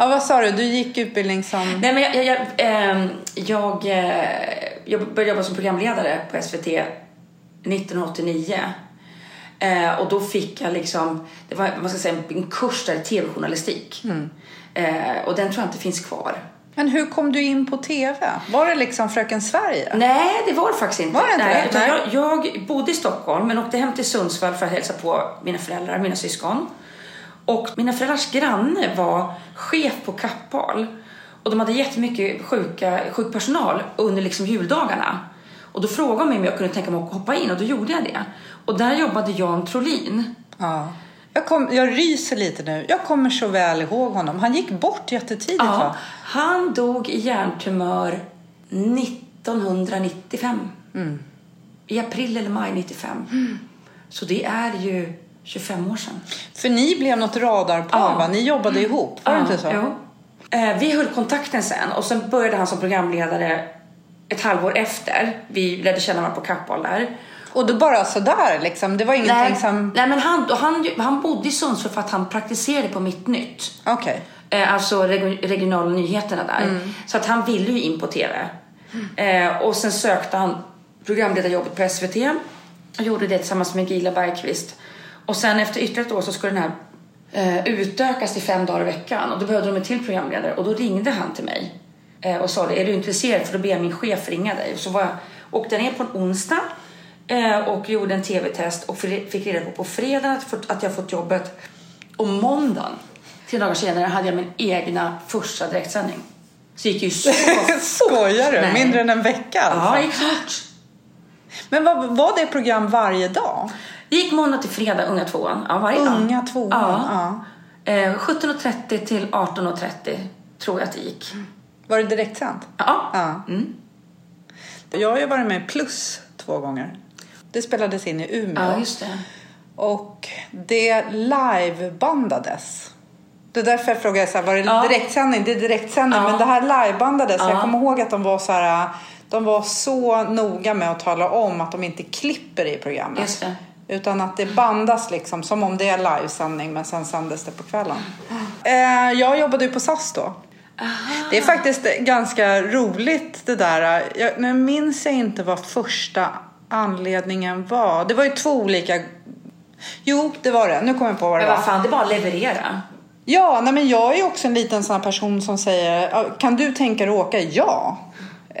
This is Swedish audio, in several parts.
Ja, vad sa du? Du gick utbildning som... Nej, men jag, jag, jag, ehm, jag, eh, jag började jobba som programledare på SVT 1989. Eh, och då fick jag liksom, det var man ska säga, en kurs där i tv-journalistik. Eh, och den tror jag inte finns kvar. Men hur kom du in på TV? Var det liksom Fröken Sverige? Nej, det var det faktiskt inte. Var det inte Nej, det? Jag, jag bodde i Stockholm men åkte hem till Sundsvall för att hälsa på mina föräldrar, mina syskon. Och mina föräldrars granne var chef på Kappahl. Och de hade jättemycket sjuka, sjuk personal under liksom juldagarna. Och då frågade de mig om jag kunde tänka mig att hoppa in och då gjorde jag det. Och där jobbade Jan Trolin. Ja. Jag, kom, jag ryser lite nu. Jag kommer så väl ihåg honom. Han gick bort jättetidigt Ja, va? han dog i hjärntumör 1995. I april eller maj 95. Så det är ju 25 år sedan. För ni blev något radarpar Ja. va? Ni jobbade ihop, var det inte så? Jo. Eh, vi höll kontakten sen och sen började han som programledare ett halvår efter. Vi lärde känna varandra på Kappahl där. Och då bara sådär liksom? Det var ingenting Nej, som... nej men han, han, han bodde i Sundsvall för att han praktiserade på Mitt Nytt. Okej. Eh, alltså reg- regionala nyheterna där. Så att han ville ju in på TV. Eh, och sen sökte han programledarjobbet på SVT. Och gjorde det tillsammans med Gila Bergqvist. Och sen efter ytterligare ett år så skulle den här eh, utökas till fem dagar i veckan. Och då behövde de en till programledare. Och då ringde han till mig. Eh, och sa det, är du intresserad? För då ber jag min chef ringa dig. Och så var jag, åkte ner på en onsdag. Eh, och gjorde en TV-test. Och fick reda på på fredagen att, att jag fått jobbet. Och måndagen, tre dagar senare, hade jag min egna första direktsändning. Så gick ju så Skojar du? Nej. Mindre än en vecka alltså? Ja, det gick fort. Men var, var det program varje dag? Det gick måndag till fredag, Unga tvåan. Ja, varje dag. Unga tvåan? Ja. Ja. Eh, 17.30 till 18.30 tror jag att det gick. Var det direktsänt? Ja. Ja. Mm. Jag har ju varit med Plus två gånger. Det spelades in i Umeå. Ja, just det. Och det livebandades. Det är därför jag frågar så här, var det Ja. direktsändning? Det är direktsändning, Ja. men det här livebandades. Ja. Jag kommer ihåg att de var så här, de var så noga med att tala om att de inte klipper i programmet. Just det. Utan att det bandas liksom, som om det är livesändning, men sen sändes det på kvällen. Eh, jag jobbade ju på SAS då. Det är faktiskt ganska roligt det där. Jag, nu minns jag inte vad första anledningen var. Det var ju två olika... Jo, det var det. Nu kommer jag på vad det Men var. vad fan, det är bara att leverera. Ja, nej, men jag är ju också en liten sån här person som säger "Ja, kan du tänka dig att åka? Ja.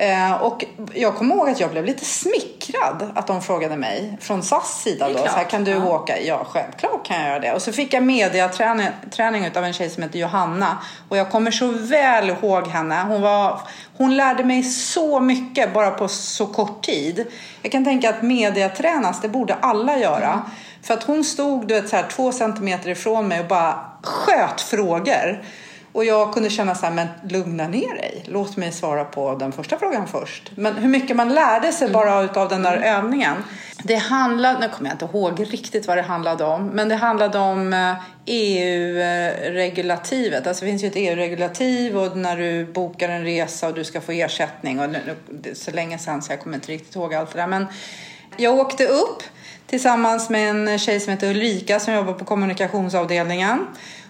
Eh, och jag kommer ihåg att jag blev lite smickrad att de frågade mig från SAS sida då. Så här, kan du ja. åka? Ja, självklart kan jag göra det. Och så fick jag mediaträning träning av en tjej som heter Johanna. Och jag kommer så väl ihåg henne. Hon, var, hon lärde mig så mycket bara på så kort tid. Jag kan tänka att mediatränas, det borde alla göra. Mm. För att hon stod du vet, så här, två centimeter ifrån mig och bara sköt frågor. Och jag kunde känna så här, men lugna ner dig. Låt mig svara på den första frågan först. Men hur mycket man lärde sig bara utav den där övningen. Det handlade, nu kommer jag inte ihåg riktigt vad det handlade om. Men det handlade om eh, EU-regulativet. Alltså det finns ju ett EU-regulativ och när du bokar en resa och du ska få ersättning. Och det är så länge sedan så jag kommer inte riktigt ihåg allt det där. Men jag åkte upp tillsammans med en tjej som heter Ulrika som jobbar på kommunikationsavdelningen.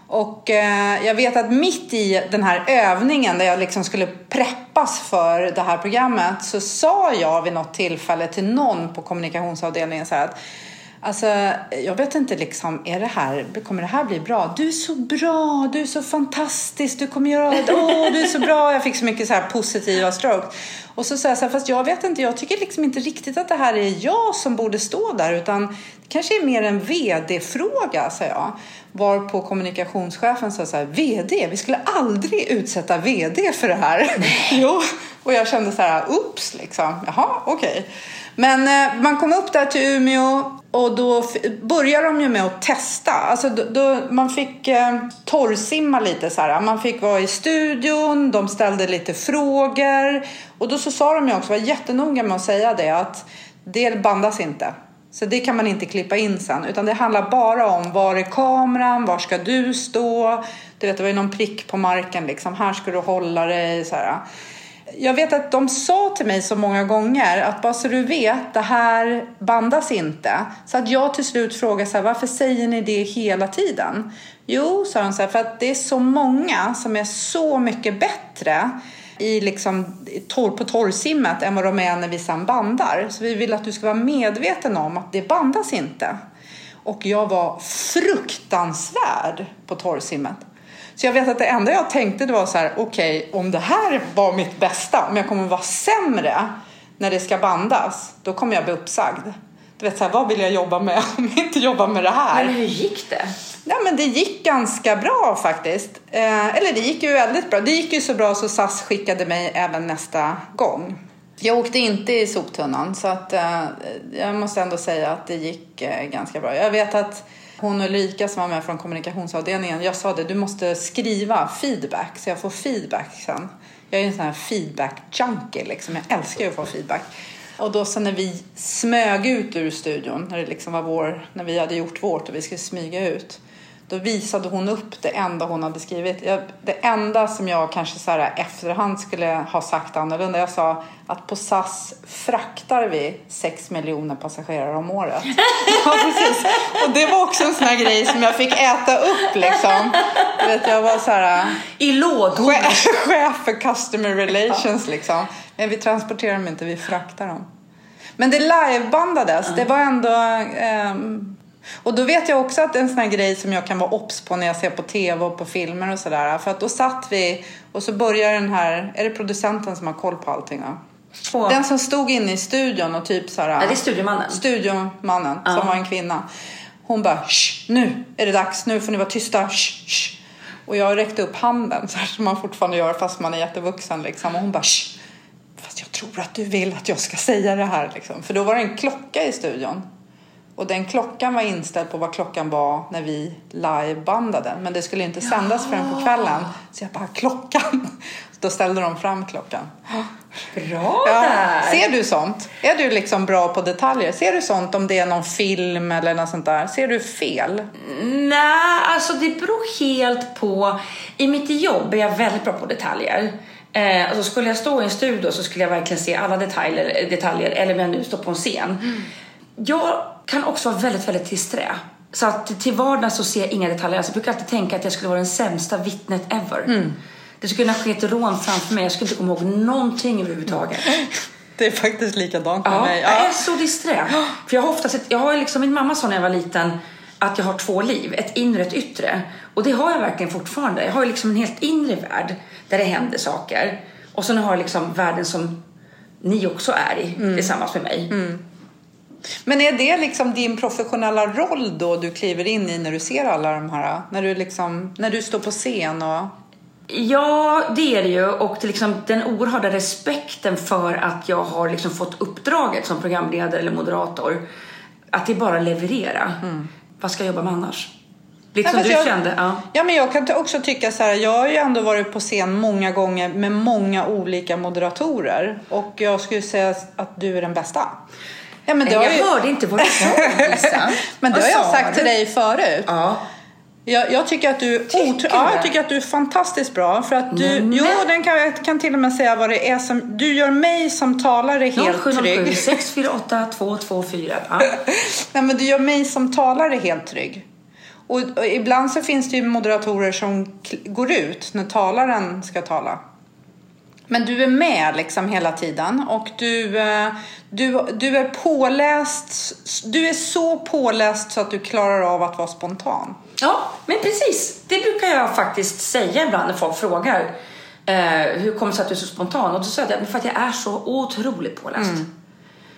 Och eh, jag vet att mitt i den här övningen där jag liksom skulle preppas för det här programmet så sa jag vid något tillfälle till någon på kommunikationsavdelningen så här att Alltså, jag vet inte liksom, är det här, kommer det här bli bra? Du är så bra, du är så fantastisk, du kommer göra det, åh du är så bra. Jag fick så mycket så här positiva strokes. Och så sa jag så här, fast jag vet inte, jag tycker liksom inte riktigt att det här är jag som borde stå där utan det kanske är mer en vd-fråga, sa jag. Var på kommunikationschefen sa så här, vd, vi skulle aldrig utsätta vd för det här. jo, och jag kände så här, ups liksom, jaha, okej. Men eh, man kom upp där till Umeå och då började de ju med att testa. Alltså då, då man fick eh, torrsimma lite så här. Man fick vara i studion, de ställde lite frågor. Och då så sa de ju också, var jättenoga med att säga det, att det bandas inte. Så det kan man inte klippa in sen. Utan det handlar bara om var är kameran, var ska du stå? Du vet, det var ju någon prick på marken liksom. Här ska du hålla dig. Så här. Jag vet att de sa till mig så många gånger att bara så du vet, det här bandas inte. Så att jag till slut frågade så här, varför säger ni det hela tiden? Jo, sa de så här, för att det är så många som är så mycket bättre i liksom, torr, på torrsimmet än vad de är när vi sen bandar. Så vi vill att du ska vara medveten om att det bandas inte. Och jag var fruktansvärd på torrsimmet. Så jag vet att det enda jag tänkte det var så här, okej, okay, om det här var mitt bästa, om jag kommer vara sämre när det ska bandas, då kommer jag bli uppsagd. Du vet så här, vad vill jag jobba med om jag inte jobbar med det här? Men hur gick det? Ja, men det gick ganska bra faktiskt. Eh, eller det gick ju väldigt bra. Det gick ju så bra så SAS skickade mig även nästa gång. Jag åkte inte i soptunnan så att eh, jag måste ändå säga att det gick eh, ganska bra. Jag vet att hon Ulrika som var med från kommunikationsavdelningen, jag sa det, du måste skriva feedback så jag får feedback sen. Jag är en sån här feedback-junkie liksom. Jag älskar ju att få feedback. Och då sen när vi smög ut ur studion, när det liksom var vår, när vi hade gjort vårt och vi skulle smyga ut. Då visade hon upp det enda hon hade skrivit. Det enda som jag kanske så här efterhand skulle ha sagt annorlunda. Jag sa att på SAS fraktar vi 6 miljoner passagerare om året. ja, precis. Och det var också en sån här grej som jag fick äta upp liksom. vet, jag var så här... I lådor. Chef för customer relations liksom. Men vi transporterar dem inte, vi fraktar dem. Men det livebandades. Mm. Det var ändå... Um, och då vet jag också att en sån här grej som jag kan vara obs på när jag ser på tv och på filmer och sådär. För att då satt vi och så börjar den här, är det producenten som har koll på allting då? På. Den som stod inne i studion och typ såhär. Ja, det är studiomannen. Studiomannen uh. som var en kvinna. Hon bara nu är det dags, nu får ni vara tysta. Shh, shh. Och jag räckte upp handen så här som man fortfarande gör fast man är jättevuxen liksom. Och hon bara Shh. Fast jag tror att du vill att jag ska säga det här liksom. För då var det en klocka i studion. Och den klockan var inställd på vad klockan var när vi livebandade. Men det skulle inte sändas ja. förrän på kvällen. Så jag bara, klockan! Då ställde de fram klockan. Bra ja. där! Ser du sånt? Är du liksom bra på detaljer? Ser du sånt om det är någon film eller något sånt där? Ser du fel? Nej, alltså det beror helt på. I mitt jobb är jag väldigt bra på detaljer. Eh, alltså skulle jag stå i en studio så skulle jag verkligen se alla detaljer, detaljer eller om jag nu står på en scen. Mm. Jag kan också vara väldigt, väldigt disträ. Så att till vardags så ser jag inga detaljer. Alltså jag brukar alltid tänka att jag skulle vara den sämsta vittnet ever. Mm. Det skulle kunna ske ett rån framför mig. Jag skulle inte komma ihåg någonting överhuvudtaget. Det är faktiskt likadant med ja, mig. Ja. Jag är så disträ. För jag har ofta sett, jag har liksom, min mamma sa när jag var liten att jag har två liv, ett inre och ett yttre. Och det har jag verkligen fortfarande. Jag har liksom en helt inre värld där det händer saker. Och sen har jag liksom världen som ni också är i mm. tillsammans med mig. Mm. Men är det liksom din professionella roll då du kliver in i när du ser alla de här? När du, liksom, när du står på scen och... Ja, det är det ju. Och liksom den oerhörda respekten för att jag har liksom fått uppdraget som programledare eller moderator. Att det är bara leverera. Mm. Vad ska jag jobba med annars? Lite som du jag, kände. Ja. ja, men jag kan också tycka så här. Jag har ju ändå varit på scen många gånger med många olika moderatorer. Och jag skulle säga att du är den bästa. Ja, men jag ju... hörde inte vad du sa Lisa. Men det har jag sagt du? till dig förut. Ja. Jag, jag, tycker att du tycker ja, jag tycker att du är fantastiskt bra. För att du, mm. Jo, den kan, jag kan till och med säga vad det är som... Du gör mig som talare helt 0707 trygg. 648 224. Ja. Nej, men du gör mig som talare helt trygg. Och, och, ibland så finns det ju moderatorer som går ut när talaren ska tala. Men du är med liksom hela tiden och du, eh, du, du är påläst. Du är så påläst så att du klarar av att vara spontan. Ja, men precis. Det brukar jag faktiskt säga ibland när folk frågar. Eh, hur kommer det sig att du är så spontan? Och då säger jag för att jag är så otroligt påläst. Mm.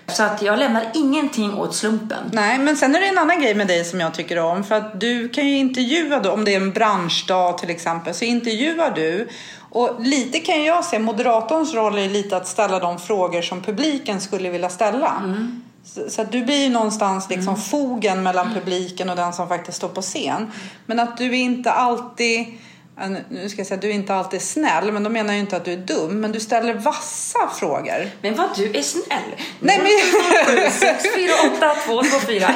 Så att jag lämnar ingenting åt slumpen. Nej, men sen är det en annan grej med dig som jag tycker om. För att du kan ju intervjua då, om det är en branschdag till exempel, så intervjuar du och lite kan jag se, moderatorns roll är lite att ställa de frågor som publiken skulle vilja ställa. Mm. Så, så, du blir ju någonstans liksom mm. fogen mellan publiken och den som faktiskt står på scen. Men att du inte alltid nu ska jag säga, du är inte alltid snäll, men då menar jag inte att du är dum. Men du ställer vassa frågor. Men vad du är snäll. Nej, men... 6, 4, 8, 2, 2, 4.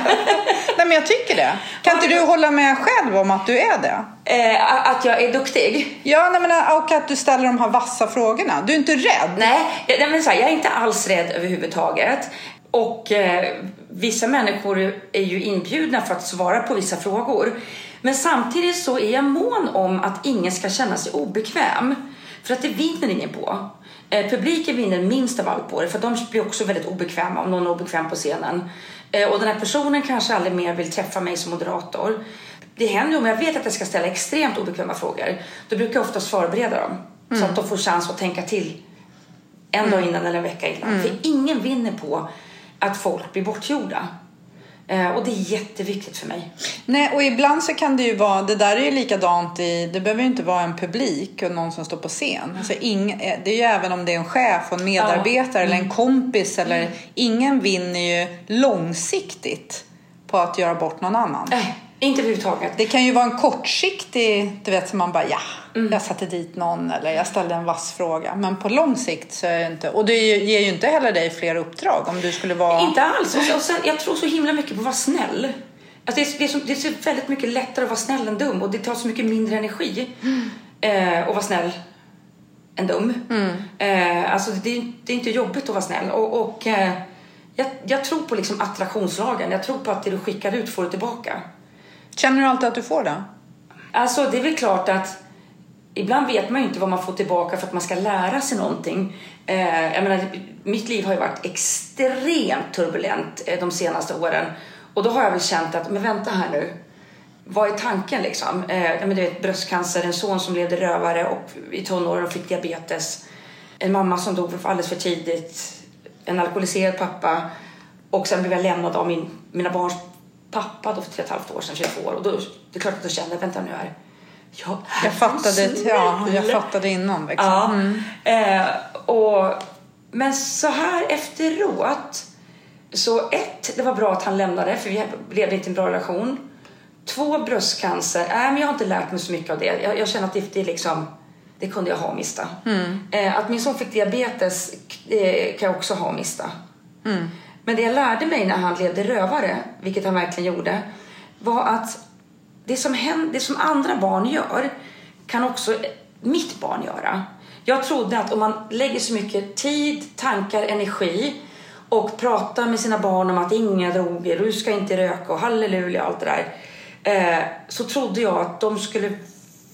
Nej, men jag tycker det. Kan inte du hålla med själv om att du är det? Eh, att jag är duktig? Ja, nej, men, och att du ställer de här vassa frågorna. Du är inte rädd? Nej, nej men så här, jag är inte alls rädd överhuvudtaget. Och eh, vissa människor är ju inbjudna för att svara på vissa frågor. Men samtidigt så är jag mån om att ingen ska känna sig obekväm. För att det vinner ingen på. Eh, publiken vinner minst av allt på det för de blir också väldigt obekväma om någon är obekväm på scenen. Eh, och den här personen kanske aldrig mer vill träffa mig som moderator. Det händer om jag vet att jag ska ställa extremt obekväma frågor. Då brukar jag oftast förbereda dem. Mm. Så att de får chans att tänka till en dag innan eller en vecka innan. Mm. För ingen vinner på att folk blir bortgjorda. Eh, och det är jätteviktigt för mig. Nej, och ibland så kan det ju vara, det där är ju likadant i, det behöver ju inte vara en publik och någon som står på scen. Alltså ing, eh, det är ju även om det är en chef och en medarbetare ja. eller en mm. kompis eller mm. ingen vinner ju långsiktigt på att göra bort någon annan. Äh, inte överhuvudtaget. Det kan ju vara en kortsiktig, du vet som man bara ja, mm. jag satte dit någon eller jag ställde en vass fråga. Men på lång sikt så är det inte, och det ger ju inte heller dig fler uppdrag om du skulle vara... Inte alls. Och sen, jag tror så himla mycket på att vara snäll. Alltså det, är, det, är så, det är så väldigt mycket lättare att vara snäll än dum och det tar så mycket mindre energi mm. eh, att vara snäll än dum. Mm. Eh, alltså det, det, är inte jobbigt att vara snäll. Och, och eh, jag, jag, tror på liksom attraktionslagen. Jag tror på att det du skickar ut får du tillbaka. Känner du alltid att du får det? Alltså det är väl klart att ibland vet man ju inte vad man får tillbaka för att man ska lära sig någonting. Eh, jag menar, mitt liv har ju varit extremt turbulent eh, de senaste åren. Och då har jag väl känt att, men vänta här nu. Vad är tanken liksom? Eh, menar, du vet, bröstcancer, en son som levde rövare och i tonåren och fick diabetes. En mamma som dog alldeles för tidigt. En alkoholiserad pappa. Och sen blev jag lämnad av min, mina barns pappa då för tre och ett halvt år sedan, 22 år. Och då, det är klart att då kände jag, vänta nu här. Jag, jag fattade, ja, jag fattade innan liksom. Ja. Mm. Eh, och, men så här efteråt, så ett, det var bra att han lämnade för vi levde inte i en bra relation. Två, bröstcancer. äh, men jag har inte lärt mig så mycket av det. Jag, jag känner att det, det liksom det kunde jag ha och mista. Mm. Eh, att min son fick diabetes eh, kan jag också ha och mista. Mm. Men det jag lärde mig när han levde rövare, vilket han verkligen gjorde, var att det som, händer, det som andra barn gör kan också mitt barn göra. Jag trodde att om man lägger så mycket tid, tankar, energi och pratar med sina barn om att inga droger, du ska inte röka och halleluja och allt det där. Eh, så trodde jag att de skulle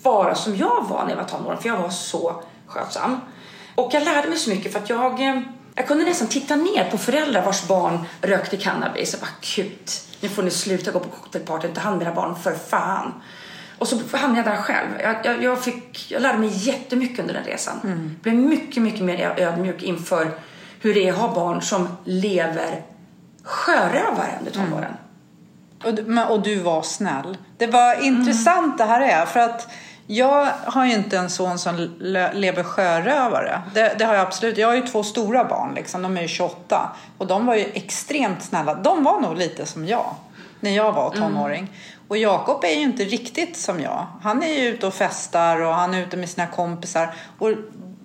vara som jag var när jag var tonåring, för jag var så skötsam. Och jag lärde mig så mycket för att jag eh, jag kunde nästan titta ner på föräldrar vars barn rökte cannabis. Jag bara, gud, nu får ni sluta gå på cocktailparty och ta hand om era barn, för fan. Och så hamnade jag där själv. Jag, jag, jag, fick, jag lärde mig jättemycket under den resan. Mm. Blev mycket, mycket mer ödmjuk inför hur det är att ha barn som lever sjörövare under tonåren. Mm. Och, och, du var snäll. Det var intressant mm. det här är. För att jag har ju inte en son som lever sjörövare. Det, det, har jag absolut. Jag har ju två stora barn, liksom. de är ju 28. Och de var ju extremt snälla. De var nog lite som jag när jag var mm. tonåring. Mm. Och Jakob är ju inte riktigt som jag. Han är ju ute och festar och han är ute med sina kompisar. Och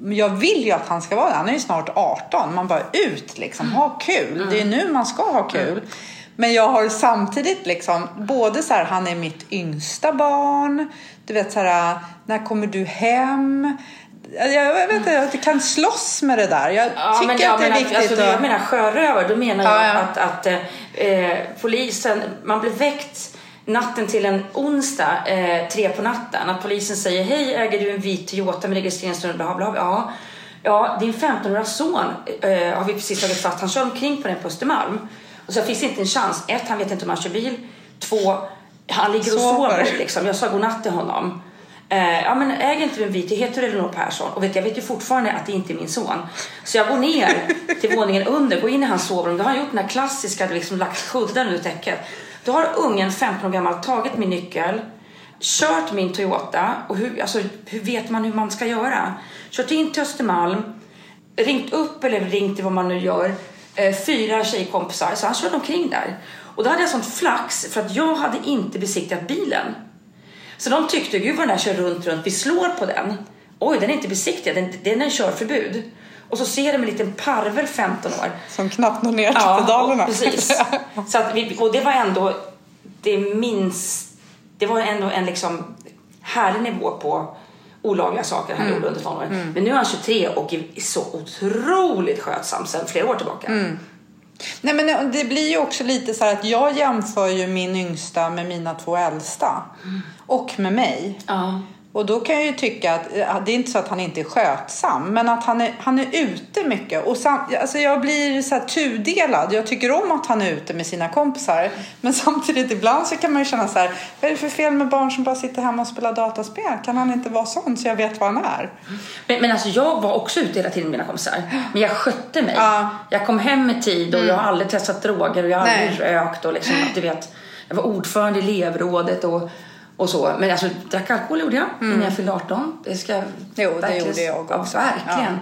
jag vill ju att han ska vara det. Han är ju snart 18. Man bara ut liksom, ha kul. Mm. Det är nu man ska ha kul. Mm. Men jag har samtidigt liksom, både så här, han är mitt yngsta barn. Du vet så här, när kommer du hem? Jag vet inte, jag kan slåss med det där. Jag ja, tycker men, ja, att det är viktigt. Alltså, att... Jag menar sjörövare, då menar ja, jag att, att eh, polisen, man blir väckt natten till en onsdag, eh, tre på natten. Att polisen säger, hej äger du en vit Toyota med registreringsnummer? Bla, bla, bla. Ja. Ja, din 15-åriga son eh, har vi precis tagit fast. Han kör omkring på den på Östermalm. Och så finns det inte en chans. Ett, han vet inte om han kör bil. Två, han ligger och sover. Liksom. Jag sa godnatt till honom. Eh, ja men äger inte en vit, heter du Elinor Persson? Och vet, jag vet ju fortfarande att det inte är min son. Så jag går ner till våningen under, går in i hans sovrum. Då har han gjort den här klassiska, liksom lagt kudden under täcket. Då har ungen, 15 år gammal, tagit min nyckel, kört min Toyota. Och hur, alltså, hur vet man hur man ska göra? Kört in till Östermalm, ringt upp eller ringt till vad man nu gör fyra tjejkompisar, så han körde omkring där. Och då hade jag sånt flax för att jag hade inte besiktigat bilen. Så de tyckte, gud vad den där kör runt, runt, vi slår på den. Oj, den är inte besiktigad, den, den är körförbud. Och så ser de en liten parvel 15 år. Som knappt når ner till ja, pedalerna. precis. Så att vi, och det var ändå det minst, det var ändå en liksom härlig nivå på olagliga saker han mm. gjorde under tonåren. Mm. Men nu är han 23 och är så otroligt skötsam sedan flera år tillbaka. Mm. Nej men det blir ju också lite så att jag jämför ju min yngsta med mina två äldsta. Mm. och med mig. Ja. Och då kan jag ju tycka att ja, det är inte så att han inte är skötsam, men att han är, han är ute mycket. Och sam, alltså jag blir så här tudelad. Jag tycker om att han är ute med sina kompisar, men samtidigt ibland så kan man ju känna så här, vad är det för fel med barn som bara sitter hemma och spelar dataspel? Kan han inte vara sån så jag vet vad han är? Men, men alltså jag var också ute hela tiden med mina kompisar. Men jag skötte mig. Ja. Jag kom hem med tid och jag har aldrig testat droger och jag har aldrig rökt och liksom, du vet. Jag var ordförande i elevrådet och, och så. Men alltså drack alkohol gjorde jag innan jag fyllde 18. Det ska Jo, det verkligen- gjorde jag också. Ja, verkligen.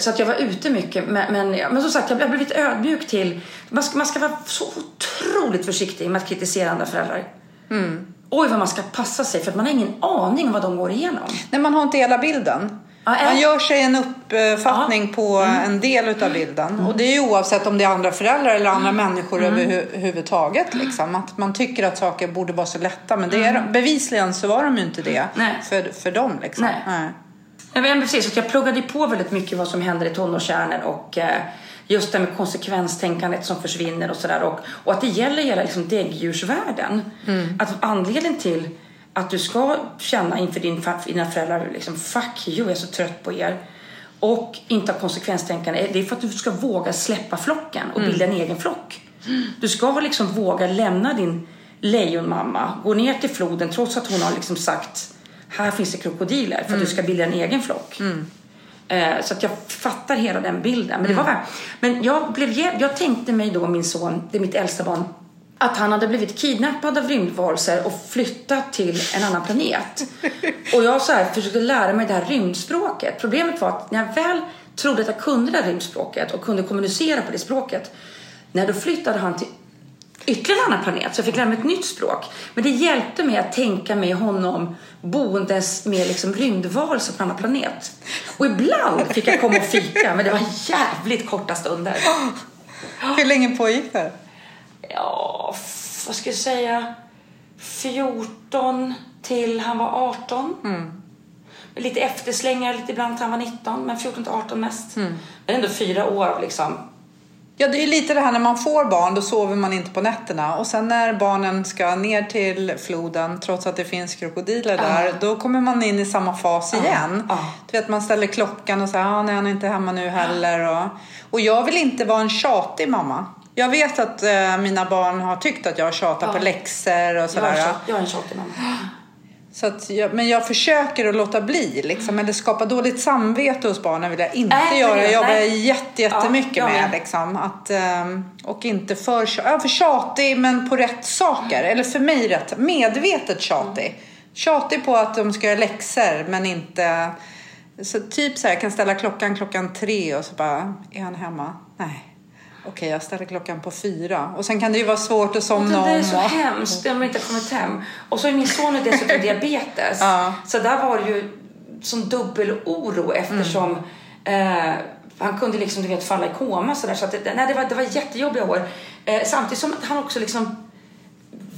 Så att jag var ute mycket. Men, men, men som sagt, jag har blivit ödmjuk till... Man ska, man ska vara så otroligt försiktig med att kritisera andra föräldrar. Oj, vad man ska passa sig för att man har ingen aning om vad de går igenom. Nej, man har inte hela bilden. Man gör sig en uppfattning på en del utav bilden. Och det är ju oavsett om det är andra föräldrar eller andra människor överhuvudtaget. Liksom. Att man tycker att saker borde vara så lätta. Men det är, bevisligen så var de ju inte det Nej. för, för dem. Liksom. Nej. Nej. Ja, men precis, jag pluggade på väldigt mycket vad som händer i tonårskärnor och eh, just det med konsekvenstänkandet som försvinner och sådär. Och, och att det gäller hela liksom, däggdjursvärlden. Att anledningen till att du ska känna inför din, dina föräldrar liksom, fuck you, jag är så trött på er. Och inte ha konsekvenstänkande. Det är för att du ska våga släppa flocken och bilda en egen flock. Du ska liksom våga lämna din lejonmamma, gå ner till floden trots att hon har liksom sagt här finns det krokodiler för att du ska bilda en egen flock. Eh, så att jag fattar hela den bilden. Men, det var väl, men jag, blev, jag tänkte mig då, min son, det är mitt äldsta barn, att han hade blivit kidnappad av rymdvarelser och flyttat till en annan planet. Och jag så här försökte lära mig det här rymdspråket. Problemet var att när jag väl trodde att jag kunde det här rymdspråket och kunde kommunicera på det språket, när då flyttade han till ytterligare en annan planet så jag fick lära mig ett nytt språk. Men det hjälpte mig att tänka mig honom boendes med liksom rymdvarelser på en annan planet. Och ibland fick jag komma och fika men det var jävligt korta stunder. Hur länge pågick det? Ja, vad ska jag säga? 14 till han var 18. Lite efterslängar lite ibland till han var 19 men 14 till 18 mest. Men ändå fyra år av liksom Ja, det är lite det här när man får barn, då sover man inte på nätterna. Och sen när barnen ska ner till floden, trots att det finns krokodiler där, då kommer man in i samma fas igen. Ja. Du vet, man ställer klockan och säger, ah, nej, han är inte hemma nu heller. Och, och jag vill inte vara en tjatig mamma. Jag vet att eh, mina barn har tyckt att jag tjatar på läxor och Jag sådär. är, tjat- jag är en tjatig mamma. Så att jag, men jag försöker att låta bli liksom, eller skapa dåligt samvete hos barnen vill jag inte Nej, göra. Jag jobbar jätte, jättemycket Ja, jag med liksom, att, ehm, och inte för, ja, för tjatig men på rätt saker. Eller för mig rätt, medvetet tjatig. Tjatig på att de ska göra läxor men inte så typ så här, jag kan ställa klockan klockan tre och så bara, är han hemma? Nej. Okej, jag ställer klockan på fyra. Och sen kan det ju vara svårt att Det somna om. där är så och- hemskt när man inte har kommit hem. Och så är min son dessutom diabetes. Ja. Så där var det ju som dubbeloro eftersom eh, han kunde liksom, du vet, falla i koma så där. Så att det, nej, det, var, det var jättejobbiga år. Eh, samtidigt som han också liksom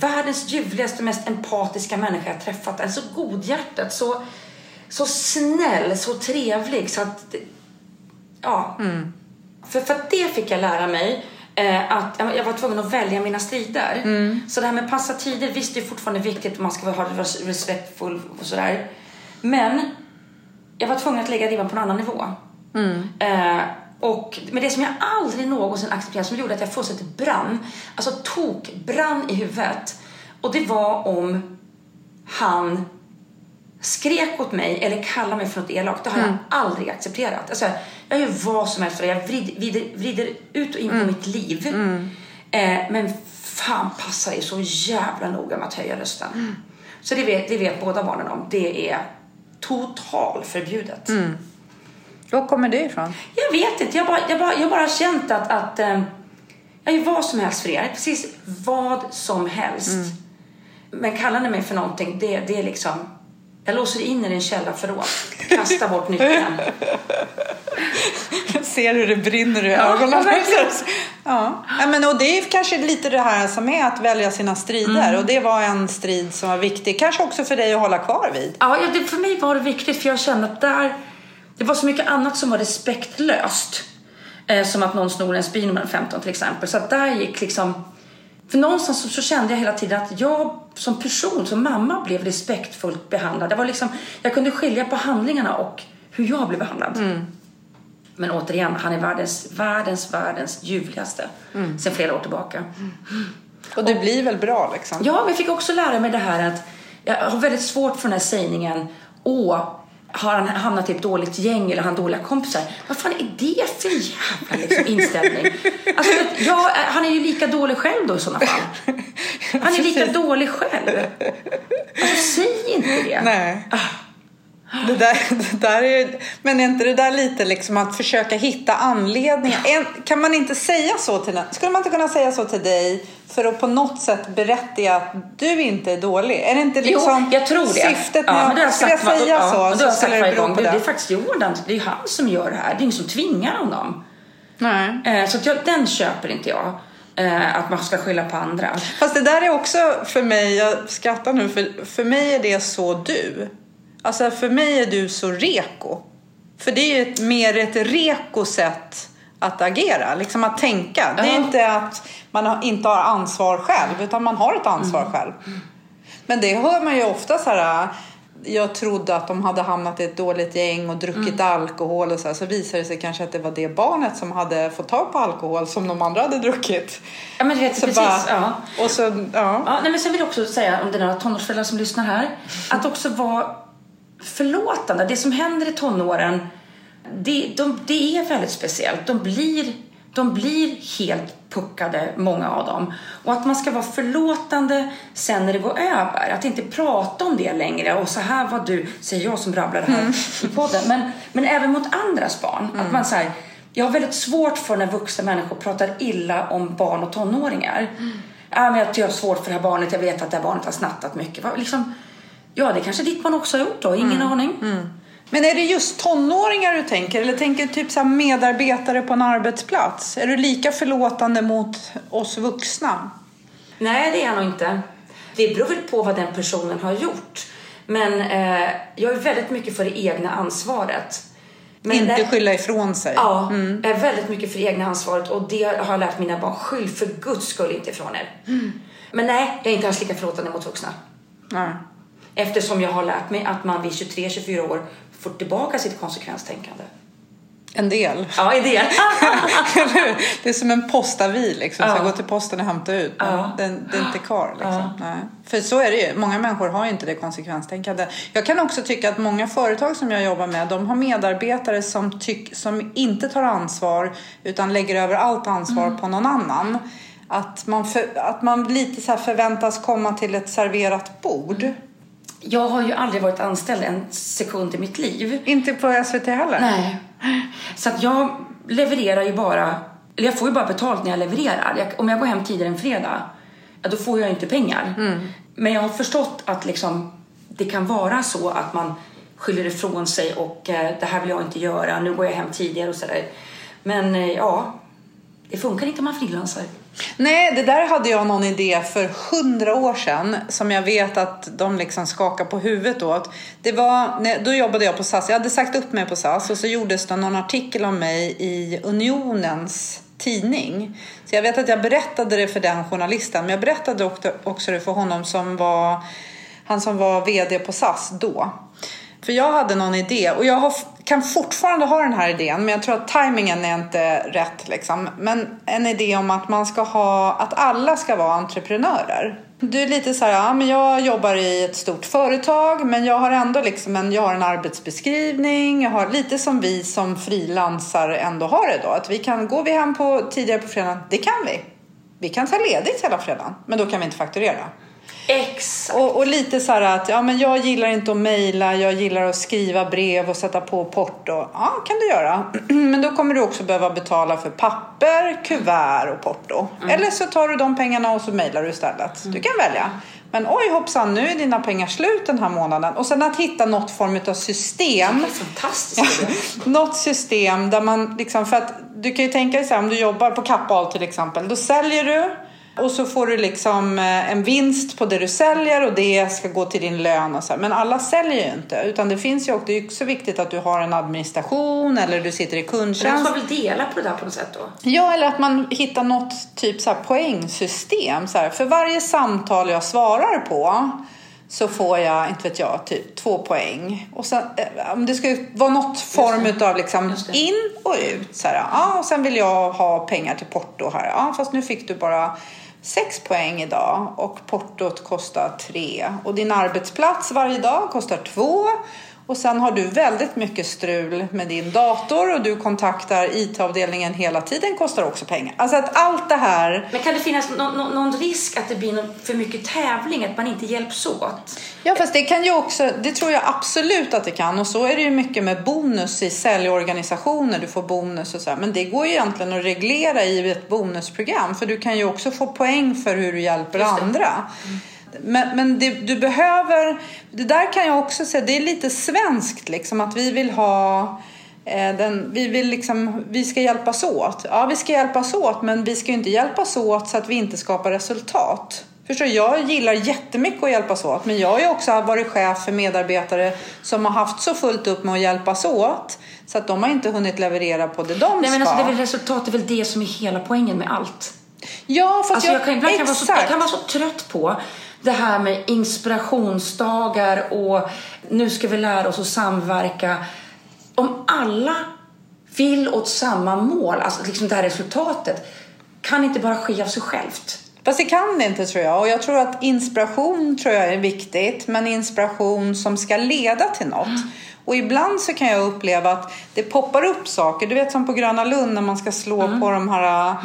världens ljuvligaste, mest empatiska människa jag träffat. Alltså godhjärtat, så, så snäll, så trevlig. Så att, det- ja. För, för att det fick jag lära mig. Eh, att jag var tvungen att välja mina strider. Så det här med passa tider, visst det är fortfarande viktigt och man ska vara res- respektfull och sådär. Men jag var tvungen att lägga ribban på en annan nivå. Eh, och, men det som jag aldrig någonsin accepterade som gjorde att jag fullständigt brann, alltså tok brann i huvudet. Och det var om han skrek åt mig eller kallade mig för något elakt. Det har jag aldrig accepterat. Alltså, jag gör vad som helst för det. Jag vrider, vrider, vrider ut och in på mitt liv. Eh, men fan passa dig så jävla noga med att höja rösten. Så det vet, det vet båda barnen om. Det är total förbjudet. Var kommer det ifrån? Jag vet inte. Jag har bara, jag bara, jag bara har känt att, att eh, jag gör vad som helst för er. Precis vad som helst. Men kallar ni mig för någonting, det, det är liksom... Jag låser in er i en källarförråd. Kastar bort nyckeln. Jag ser hur det brinner i ögonen. ja, ja. Ja, men, och det är kanske lite det här som är att välja sina strider. Mm. Och det var en strid som var viktig. Kanske också för dig att hålla kvar vid. Ja, det, för mig var det viktigt för jag kände att där... Det var så mycket annat som var respektlöst. Eh, som att någon snor en spin när man är 15 till exempel. Så där gick liksom För någonstans så, så kände jag hela tiden att jag som person, som mamma, blev respektfullt behandlad. Det var liksom, jag kunde skilja på handlingarna och hur jag blev behandlad. Mm. Men återigen, han är världens, världens, världens ljuvligaste Mm. sen flera år tillbaka. Och det blir väl bra liksom? Ja, men jag fick också lära mig det här att jag har väldigt svårt för den här sägningen Åh, har han hamnat i ett dåligt gäng eller har han dåliga kompisar? Vad fan är det för jävla liksom, inställning? Alltså, ja, han är ju lika dålig själv då i sådana fall. Han är lika dålig själv. Alltså, säg inte det. Nej. Det där, det där är, men är inte det där lite liksom att försöka hitta anledningar? Kan man inte säga så till? Skulle man inte kunna säga så till dig för att på något sätt berätta att du inte är dålig? Är det inte liksom jo, jag tror det. syftet ja, med har att skulle jag säga ja, så har så jag skulle det bero på Det, det är faktiskt Jordan, det är han som gör det här. Det är ingen som tvingar honom. Nej. Eh, så jag, den köper inte jag. Eh, att man ska skylla på andra. Fast det där är också för mig, jag skrattar nu, för, för mig är det så du. Alltså för mig är du så reko. För det är ju ett, mer ett reko sätt att agera, liksom att tänka. Det är Ja. inte att man inte har ansvar själv, utan man har ett ansvar Mm. själv. Men det hör man ju ofta så här. Jag trodde att de hade hamnat i ett dåligt gäng och druckit Mm. alkohol och så här. Så visade det sig kanske att det var det barnet som hade fått tag på alkohol som de andra hade druckit. Ja, men vet, Så precis. bara, ja. Och så, ja. Ja, nej, men sen vill jag också säga om det är några tonårsföräldrar som lyssnar här. Att också vara förlåtande. Det som händer i tonåren, det, de, det är väldigt speciellt. De blir, de blir helt puckade, många av dem. Och att man ska vara förlåtande sen när det går över. Att inte prata om det längre. Och så här var du, säger jag som rabblar det här i podden. Men, men även mot andras barn. Att man säger jag har väldigt svårt för när vuxna människor pratar illa om barn och tonåringar. Ja, men jag, har svårt för det här barnet, jag vet att det här barnet har snattat mycket. Liksom, ja, det kanske ditt barn också har gjort då, ingen aning. Men är det just tonåringar du tänker? Eller tänker du typ så medarbetare på en arbetsplats? Är du lika förlåtande mot oss vuxna? Nej, det är jag nog inte. Det beror väl på vad den personen har gjort. Men eh, jag är väldigt mycket för det egna ansvaret. Men inte det- skylla ifrån sig? Ja, jag är väldigt mycket för det egna ansvaret och det har jag lärt mina barn. Skyll för guds skull inte ifrån er. Men nej, jag är inte alls lika förlåtande mot vuxna. Nej. Eftersom jag har lärt mig att man vid 23-24 år får tillbaka sitt konsekvenstänkande. En del. Ja, i det. det är som en postavi liksom. Ja. Så gå till posten och hämta ut. Ja. den, det är inte kvar liksom. Ja. För så är det ju. Många människor har ju inte det konsekvenstänkande. Jag kan också tycka att många företag som jag jobbar med. De har medarbetare som, tyck, som inte tar ansvar. Utan lägger över allt ansvar Mm. på någon annan. Att man, för, att man lite så förväntas komma till ett serverat bord. Jag har ju aldrig varit anställd en sekund i mitt liv. Inte på SVT heller. Nej. Så att jag levererar ju bara, eller jag får ju bara betalt när jag levererar. Jag, om jag går hem tidigare en fredag, ja, då får jag inte pengar. Men jag har förstått att liksom, det kan vara så att man skyller ifrån sig och eh, det här vill jag inte göra, nu går jag hem tidigare och sådär. Men eh, ja, det funkar inte om man frilansar. Nej, det där hade jag någon idé för hundra år sedan som jag vet att de liksom skakar på huvudet åt. Det var, då jobbade jag på SAS. Jag hade sagt upp mig på SAS och så gjordes det någon artikel om mig i Unionens tidning. Så jag vet att jag berättade det för den journalisten, men jag berättade också det för honom som var han som var VD på SAS då. För jag hade någon idé och jag har, kan fortfarande ha den här idén men jag tror att tajmingen är inte rätt liksom. Men en idé om att man ska ha, att alla ska vara entreprenörer. Du är lite så här, ja men jag jobbar i ett stort företag men jag har ändå liksom en, jag har en arbetsbeskrivning, jag har lite som vi som frilansar ändå har det då. Att vi kan, går vi hem på, tidigare på fredagen, det kan vi. Vi kan ta ledigt hela fredagen men då kan vi inte fakturera. Exakt. Och, och lite så här att ja, men jag gillar inte att mejla, jag gillar att skriva brev och sätta på porto. Ja, kan du göra. Men då kommer du också behöva betala för papper, kuvert och porto. Eller så tar du de pengarna och så mejlar du istället. Du kan välja. Men oj hoppsan, nu är dina pengar slut den här månaden. Och sen att hitta något form av system. Det är fantastiskt. Något system där man liksom, för att du kan ju tänka dig så här om du jobbar på Kappahl till exempel. Då säljer du Och så får du liksom eh, en vinst på det du säljer och det ska gå till din lön och så här. Men alla säljer ju inte. Utan det finns ju också, det är också viktigt att du har en administration eller du sitter i kundtjänst. Man vill dela på det där på något sätt då? Ja, eller att man hittar något typ så här poängsystem. Så här. För varje samtal jag svarar på så får jag, inte vet jag, typ två poäng. Och sen, eh, om det ska vara något form av liksom in och ut. Så här, ja, och sen vill jag ha pengar till porto här. Ja, fast nu fick du bara sex poäng idag och portot kostar tre. Och din arbetsplats varje dag kostar två. Och sen har du väldigt mycket strul med din dator och du kontaktar IT-avdelningen hela tiden kostar också pengar. Alltså att allt det här... Men kan det finnas no någon risk att det blir för mycket tävling, att man inte hjälps åt? Ja, fast det kan ju också, det tror jag absolut att det kan. Och så är det ju mycket med bonus i säljorganisationer, du får bonus och så här. Men det går ju egentligen att reglera i ett bonusprogram. För du kan ju också få poäng för hur du hjälper andra. Mm. Men, men det, du behöver, det där kan jag också säga, det är lite svenskt liksom att vi vill ha eh, den, vi, vill liksom, vi ska hjälpas åt. Ja, vi ska hjälpas åt, men vi ska inte hjälpas åt så att vi inte skapar resultat. Förstår? Jag gillar jättemycket att hjälpas åt, men jag har ju också varit chef för medarbetare som har haft så fullt upp med att hjälpas åt så att de har inte hunnit leverera på det de Nej, ska. Men alltså, det är väl resultat, är väl det som är hela poängen med allt. Ja, fast alltså, jag, jag, kan, ibland kan vara så, jag kan vara så trött på det här med inspirationsdagar och nu ska vi lära oss att samverka. Om alla vill åt samma mål, alltså liksom det här resultatet, kan inte bara ske av sig självt. Fast det kan det inte tror jag. Och jag tror att inspiration tror jag är viktigt. Men inspiration som ska leda till något. Mm. Och ibland så kan jag uppleva att det poppar upp saker. Du vet som på Gröna Lund när man ska slå mm. på de här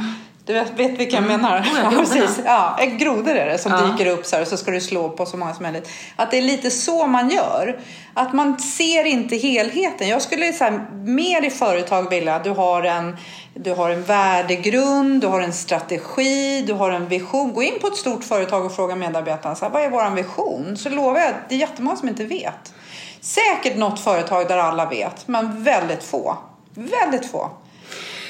du vet, vet vilka jag mm. menar? Oh, ja, precis. Ja, grodor är det som ja. dyker upp så och så ska du slå på så många som möjligt. Att det är lite så man gör. Att man ser inte helheten. Jag skulle så här, mer i företag vilja att du har en du har en värdegrund, du har en strategi, du har en vision. Gå in på ett stort företag och fråga medarbetarna så här, vad är vår vision? Så lovar jag att det är jättemånga som inte vet. Säkert något företag där alla vet, men väldigt få. Väldigt få.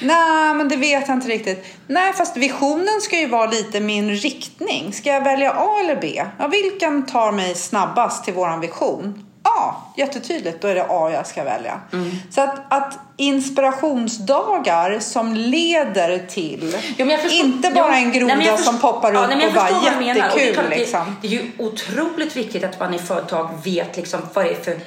Nej, men det vet jag inte riktigt. Nej, fast visionen ska ju vara lite min riktning. Ska jag välja A eller B? Ja, vilken tar mig snabbast till våran vision? A, jättetydligt. Då är det A jag ska välja. Mm. Så att, att inspirationsdagar som leder till, ja, förstår, inte bara ja, en groda nej, förstår, som poppar upp ja, nej, och bara jättekul. Det, liksom. det, är ju otroligt viktigt att man i företag vet liksom, vad det är för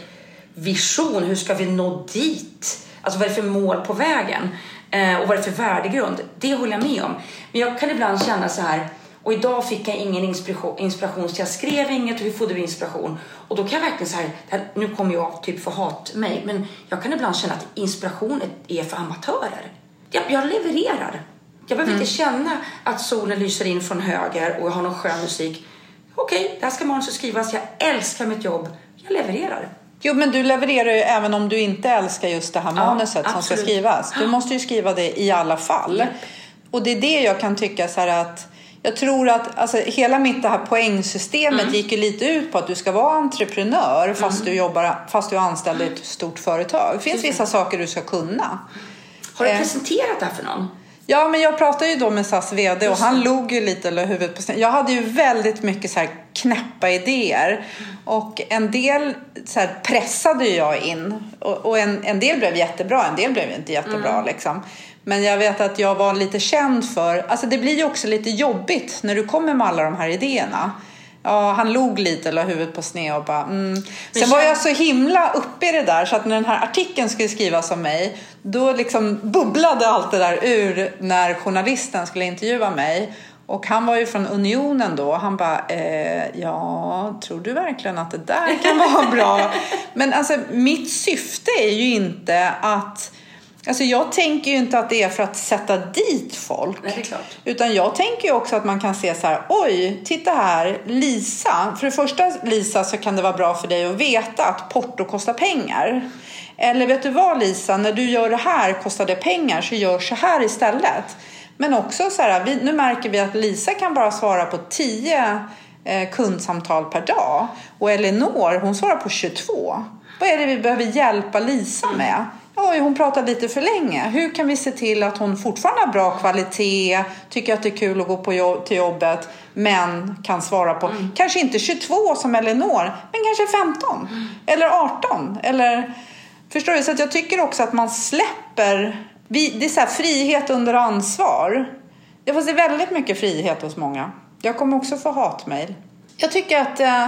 vision. Hur ska vi nå dit? Alltså vad är det för mål på vägen? Eh, och vad det är för värdegrund. Det håller jag med om. Men jag kan ibland känna så här, och idag fick jag ingen inspiration, inspiration så jag skrev inget och hur får du inspiration? Och då kan jag verkligen så här, nu kommer jag typ få hat mig, men jag kan ibland känna att inspiration är för amatörer. Jag, jag levererar. Jag behöver mm. inte känna att solen lyser in från höger och jag har någon skön musik. Okej, okay, det här ska manuset skrivas. Jag älskar mitt jobb. Jag levererar. Jo, men du levererar ju även om du inte älskar just det här ja, manuset absolut. som ska skrivas. Du måste ju skriva det i alla fall. Yep. Och det är det jag kan tycka så här att jag tror att alltså, hela mitt det här poängsystemet mm. gick ju lite ut på att du ska vara entreprenör fast, mm. du, jobbar, fast du är anställd i ett stort företag. Det finns vissa saker du ska kunna. Har du eh. presenterat det här för någon? Ja, men jag pratade ju då med SAS VD och han log ju lite eller huvudet på sned. Jag hade ju väldigt mycket så här knäppa idéer. Och en del så här pressade jag in. Och, och en, en del blev jättebra, en del blev inte jättebra mm. liksom. Men jag vet att jag var lite känd för, alltså det blir ju också lite jobbigt när du kommer med alla de här idéerna. Ja, han log lite, la huvudet på sned och bara mm. Sen var jag så himla uppe i det där så att när den här artikeln skulle skrivas om mig då liksom bubblade allt det där ur när journalisten skulle intervjua mig. Och han var ju från Unionen då. Han bara, eh, ja, tror du verkligen att det där kan vara bra? Men alltså mitt syfte är ju inte att Alltså jag tänker ju inte att det är för att sätta dit folk. Nej, utan jag tänker ju också att man kan se så här, oj, titta här, Lisa. För det första Lisa så kan det vara bra för dig att veta att porto kostar pengar. Eller vet du vad Lisa, när du gör det här kostar det pengar så gör så här istället. Men också så här, vi, nu märker vi att Lisa kan bara svara på 10 eh, kundsamtal per dag. Och Elinor, hon svarar på 22. Vad är det vi behöver hjälpa Lisa med? Oj, hon pratar lite för länge. Hur kan vi se till att hon fortfarande har bra kvalitet, tycker att det är kul att gå på jobb, till jobbet, men kan svara på, mm. kanske inte 22 som Elinor, men kanske 15 mm. eller 18 eller Förstår du? Så att jag tycker också att man släpper, det är så frihet under ansvar. Det är väldigt mycket frihet hos många. Jag kommer också få hatmejl. Jag tycker att eh,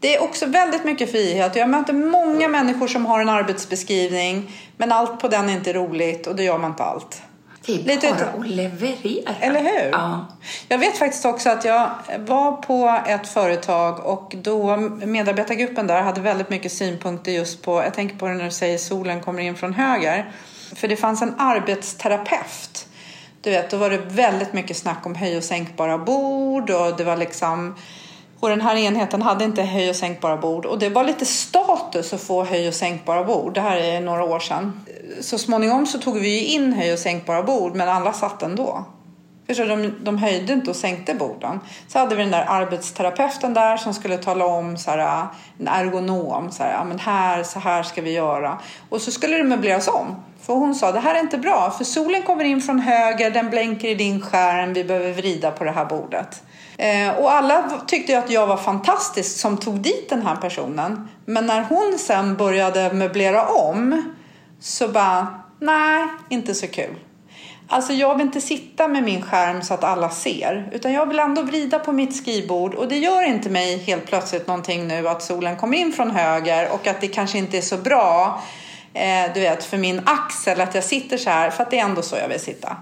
det är också väldigt mycket frihet. Jag möter många människor som har en arbetsbeskrivning men allt på den är inte roligt och då gör man inte allt. Det är Lite bara att leverera. Eller hur? Ja. Jag vet faktiskt också att jag var på ett företag och då medarbetargruppen där hade väldigt mycket synpunkter just på, jag tänker på det när du säger solen kommer in från höger. För det fanns en arbetsterapeut. Du vet, då var det väldigt mycket snack om höj och sänkbara bord och det var liksom och den här enheten hade inte höj och sänkbara bord och det var lite status att få höj och sänkbara bord. Det här är några år sedan. Så småningom så tog vi in höj och sänkbara bord men alla satt ändå. Förstår, de, de höjde inte och sänkte borden. Så hade vi den där arbetsterapeuten där som skulle tala om, så här, en ergonom, så här, ja, men här, så här ska vi göra. Och så skulle det möbleras om. För hon sa, det här är inte bra, för solen kommer in från höger, den blänker i din skärm, vi behöver vrida på det här bordet. Eh, och alla tyckte att jag var fantastisk som tog dit den här personen. Men när hon sen började möblera om så bara, nej, inte så kul. Alltså jag vill inte sitta med min skärm så att alla ser. Utan jag vill ändå vrida på mitt skrivbord. Och det gör inte mig helt plötsligt någonting nu att solen kommer in från höger och att det kanske inte är så bra eh, du vet, för min axel att jag sitter så här. För att det är ändå så jag vill sitta.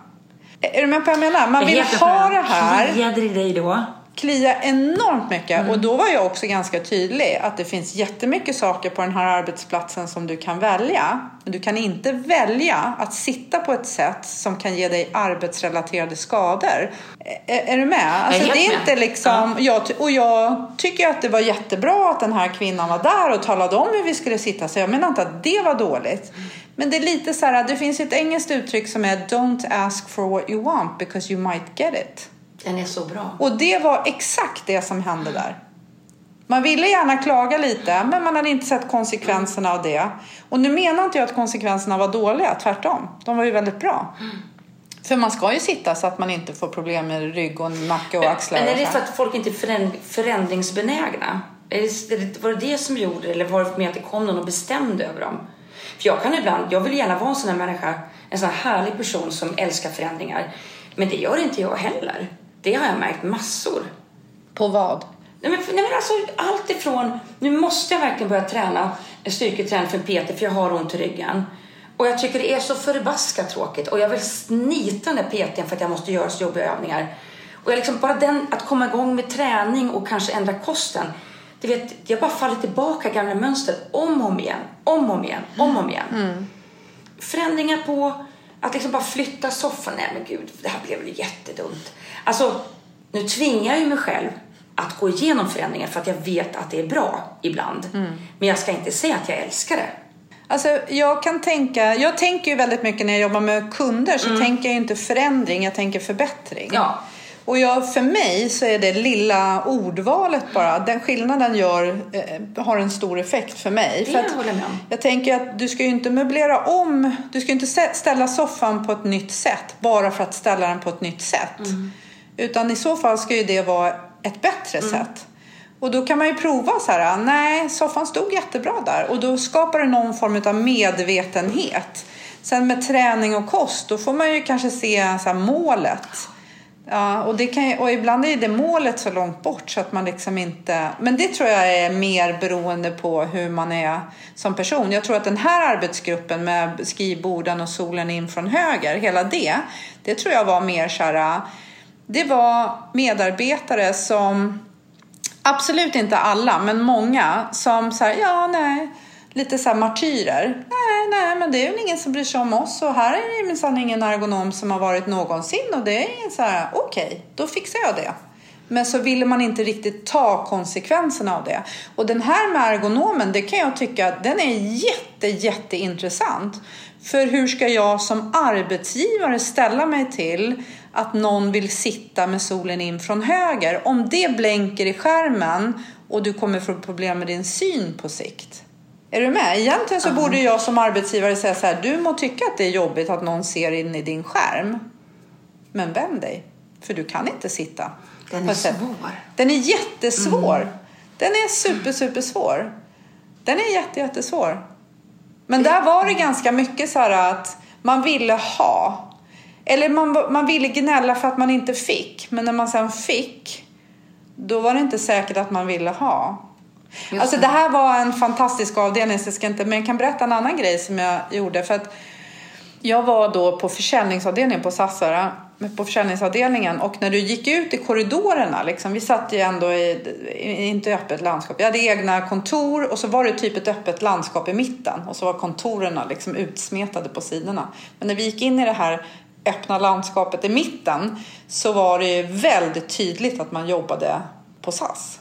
Är du med på vad jag menar? Man vill ha det här. Kliade det dig då? Klia enormt mycket. Mm. Och då var jag också ganska tydlig att det finns jättemycket saker på den här arbetsplatsen som du kan välja. Men du kan inte välja att sitta på ett sätt som kan ge dig arbetsrelaterade skador. Är, är du med? Alltså, det är inte liksom, ja. jag, och jag tycker att det var jättebra att den här kvinnan var där och talade om hur vi skulle sitta. Så jag menar inte att det var dåligt. Mm. Men det är lite så här, det finns ett engelskt uttryck som är Don't ask for what you want because you might get it. Den är så bra. Och det var exakt det som hände där. Man ville gärna klaga lite, men man hade inte sett konsekvenserna av det. Och nu menar inte jag att konsekvenserna var dåliga, tvärtom. De var ju väldigt bra. För man ska ju sitta så att man inte får problem med rygg och nacke och axlar. Men är det för att folk inte är förändringsbenägna? Var det det som gjorde eller var det med att det kom någon och bestämde över dem? För jag kan ibland, jag vill gärna vara en sån här människa, en sån här härlig person som älskar förändringar. Men det gör inte jag heller. Det har jag märkt massor. På vad? Nej men, nej men alltså allt ifrån, nu måste jag verkligen börja träna styrketräning för Peter för jag har ont i ryggen. Och jag tycker det är så förbaskat tråkigt och jag vill snita den där PTn för att jag måste göra så jobbiga övningar. Och jag liksom, bara den, att komma igång med träning och kanske ändra kosten. Du vet, jag bara faller tillbaka gamla mönster om och om igen, om och om igen, om och om igen. Mm. Förändringar på att liksom bara flytta soffan. Nej men gud, det här blev väl jättedumt. Alltså, nu tvingar jag ju mig själv att gå igenom förändringar för att jag vet att det är bra ibland. Mm. Men jag ska inte säga att jag älskar det. Alltså, jag kan tänka, jag tänker ju väldigt mycket när jag jobbar med kunder så mm. tänker jag inte förändring, jag tänker förbättring. Ja. Och jag, för mig så är det lilla ordvalet bara, den skillnaden gör, eh, har en stor effekt för mig. Det för jag håller med om. Jag tänker att du ska ju inte möblera om, du ska ju inte ställa soffan på ett nytt sätt bara för att ställa den på ett nytt sätt. Mm. Utan i så fall ska ju det vara ett bättre mm. sätt. Och då kan man ju prova så här, nej soffan stod jättebra där och då skapar det någon form av medvetenhet. Sen med träning och kost, då får man ju kanske se så målet. Ja, och, det kan, och ibland är det målet så långt bort så att man liksom inte... Men det tror jag är mer beroende på hur man är som person. Jag tror att den här arbetsgruppen med skrivborden och solen in från höger, hela det, det tror jag var mer så här, Det var medarbetare som, absolut inte alla, men många som så här, ja nej lite så här martyrer. Nej, nej, men det är väl ingen som bryr sig om oss och här är det minsann ingen ergonom som har varit någonsin och det är så här, okej, okay, då fixar jag det. Men så ville man inte riktigt ta konsekvenserna av det. Och den här med ergonomen, det kan jag tycka, den är jätte, jätteintressant. För hur ska jag som arbetsgivare ställa mig till att någon vill sitta med solen in från höger? Om det blänker i skärmen och du kommer få problem med din syn på sikt. Är du med? Egentligen så borde jag som arbetsgivare säga så här, du må tycka att det är jobbigt att någon ser in i din skärm. Men vänd dig, för du kan inte sitta. Den är sätt. svår. Den är jättesvår. Den är super, super svår. Den är jätte, jättesvår. Men där var det ganska mycket så här att man ville ha. Eller man, man ville gnälla för att man inte fick. Men när man sen fick, då var det inte säkert att man ville ha. Just alltså det. här var en fantastisk avdelning, så jag ska inte, men jag kan berätta en annan grej som jag gjorde. För att jag var då på försäljningsavdelningen på Sassara, på försäljningsavdelningen och när du gick ut i korridorerna, liksom, vi satt ju ändå i, inte öppet landskap, vi hade egna kontor och så var det typ ett öppet landskap i mitten och så var kontorerna liksom utsmetade på sidorna. Men när vi gick in i det här öppna landskapet i mitten så var det väldigt tydligt att man jobbade på SAS.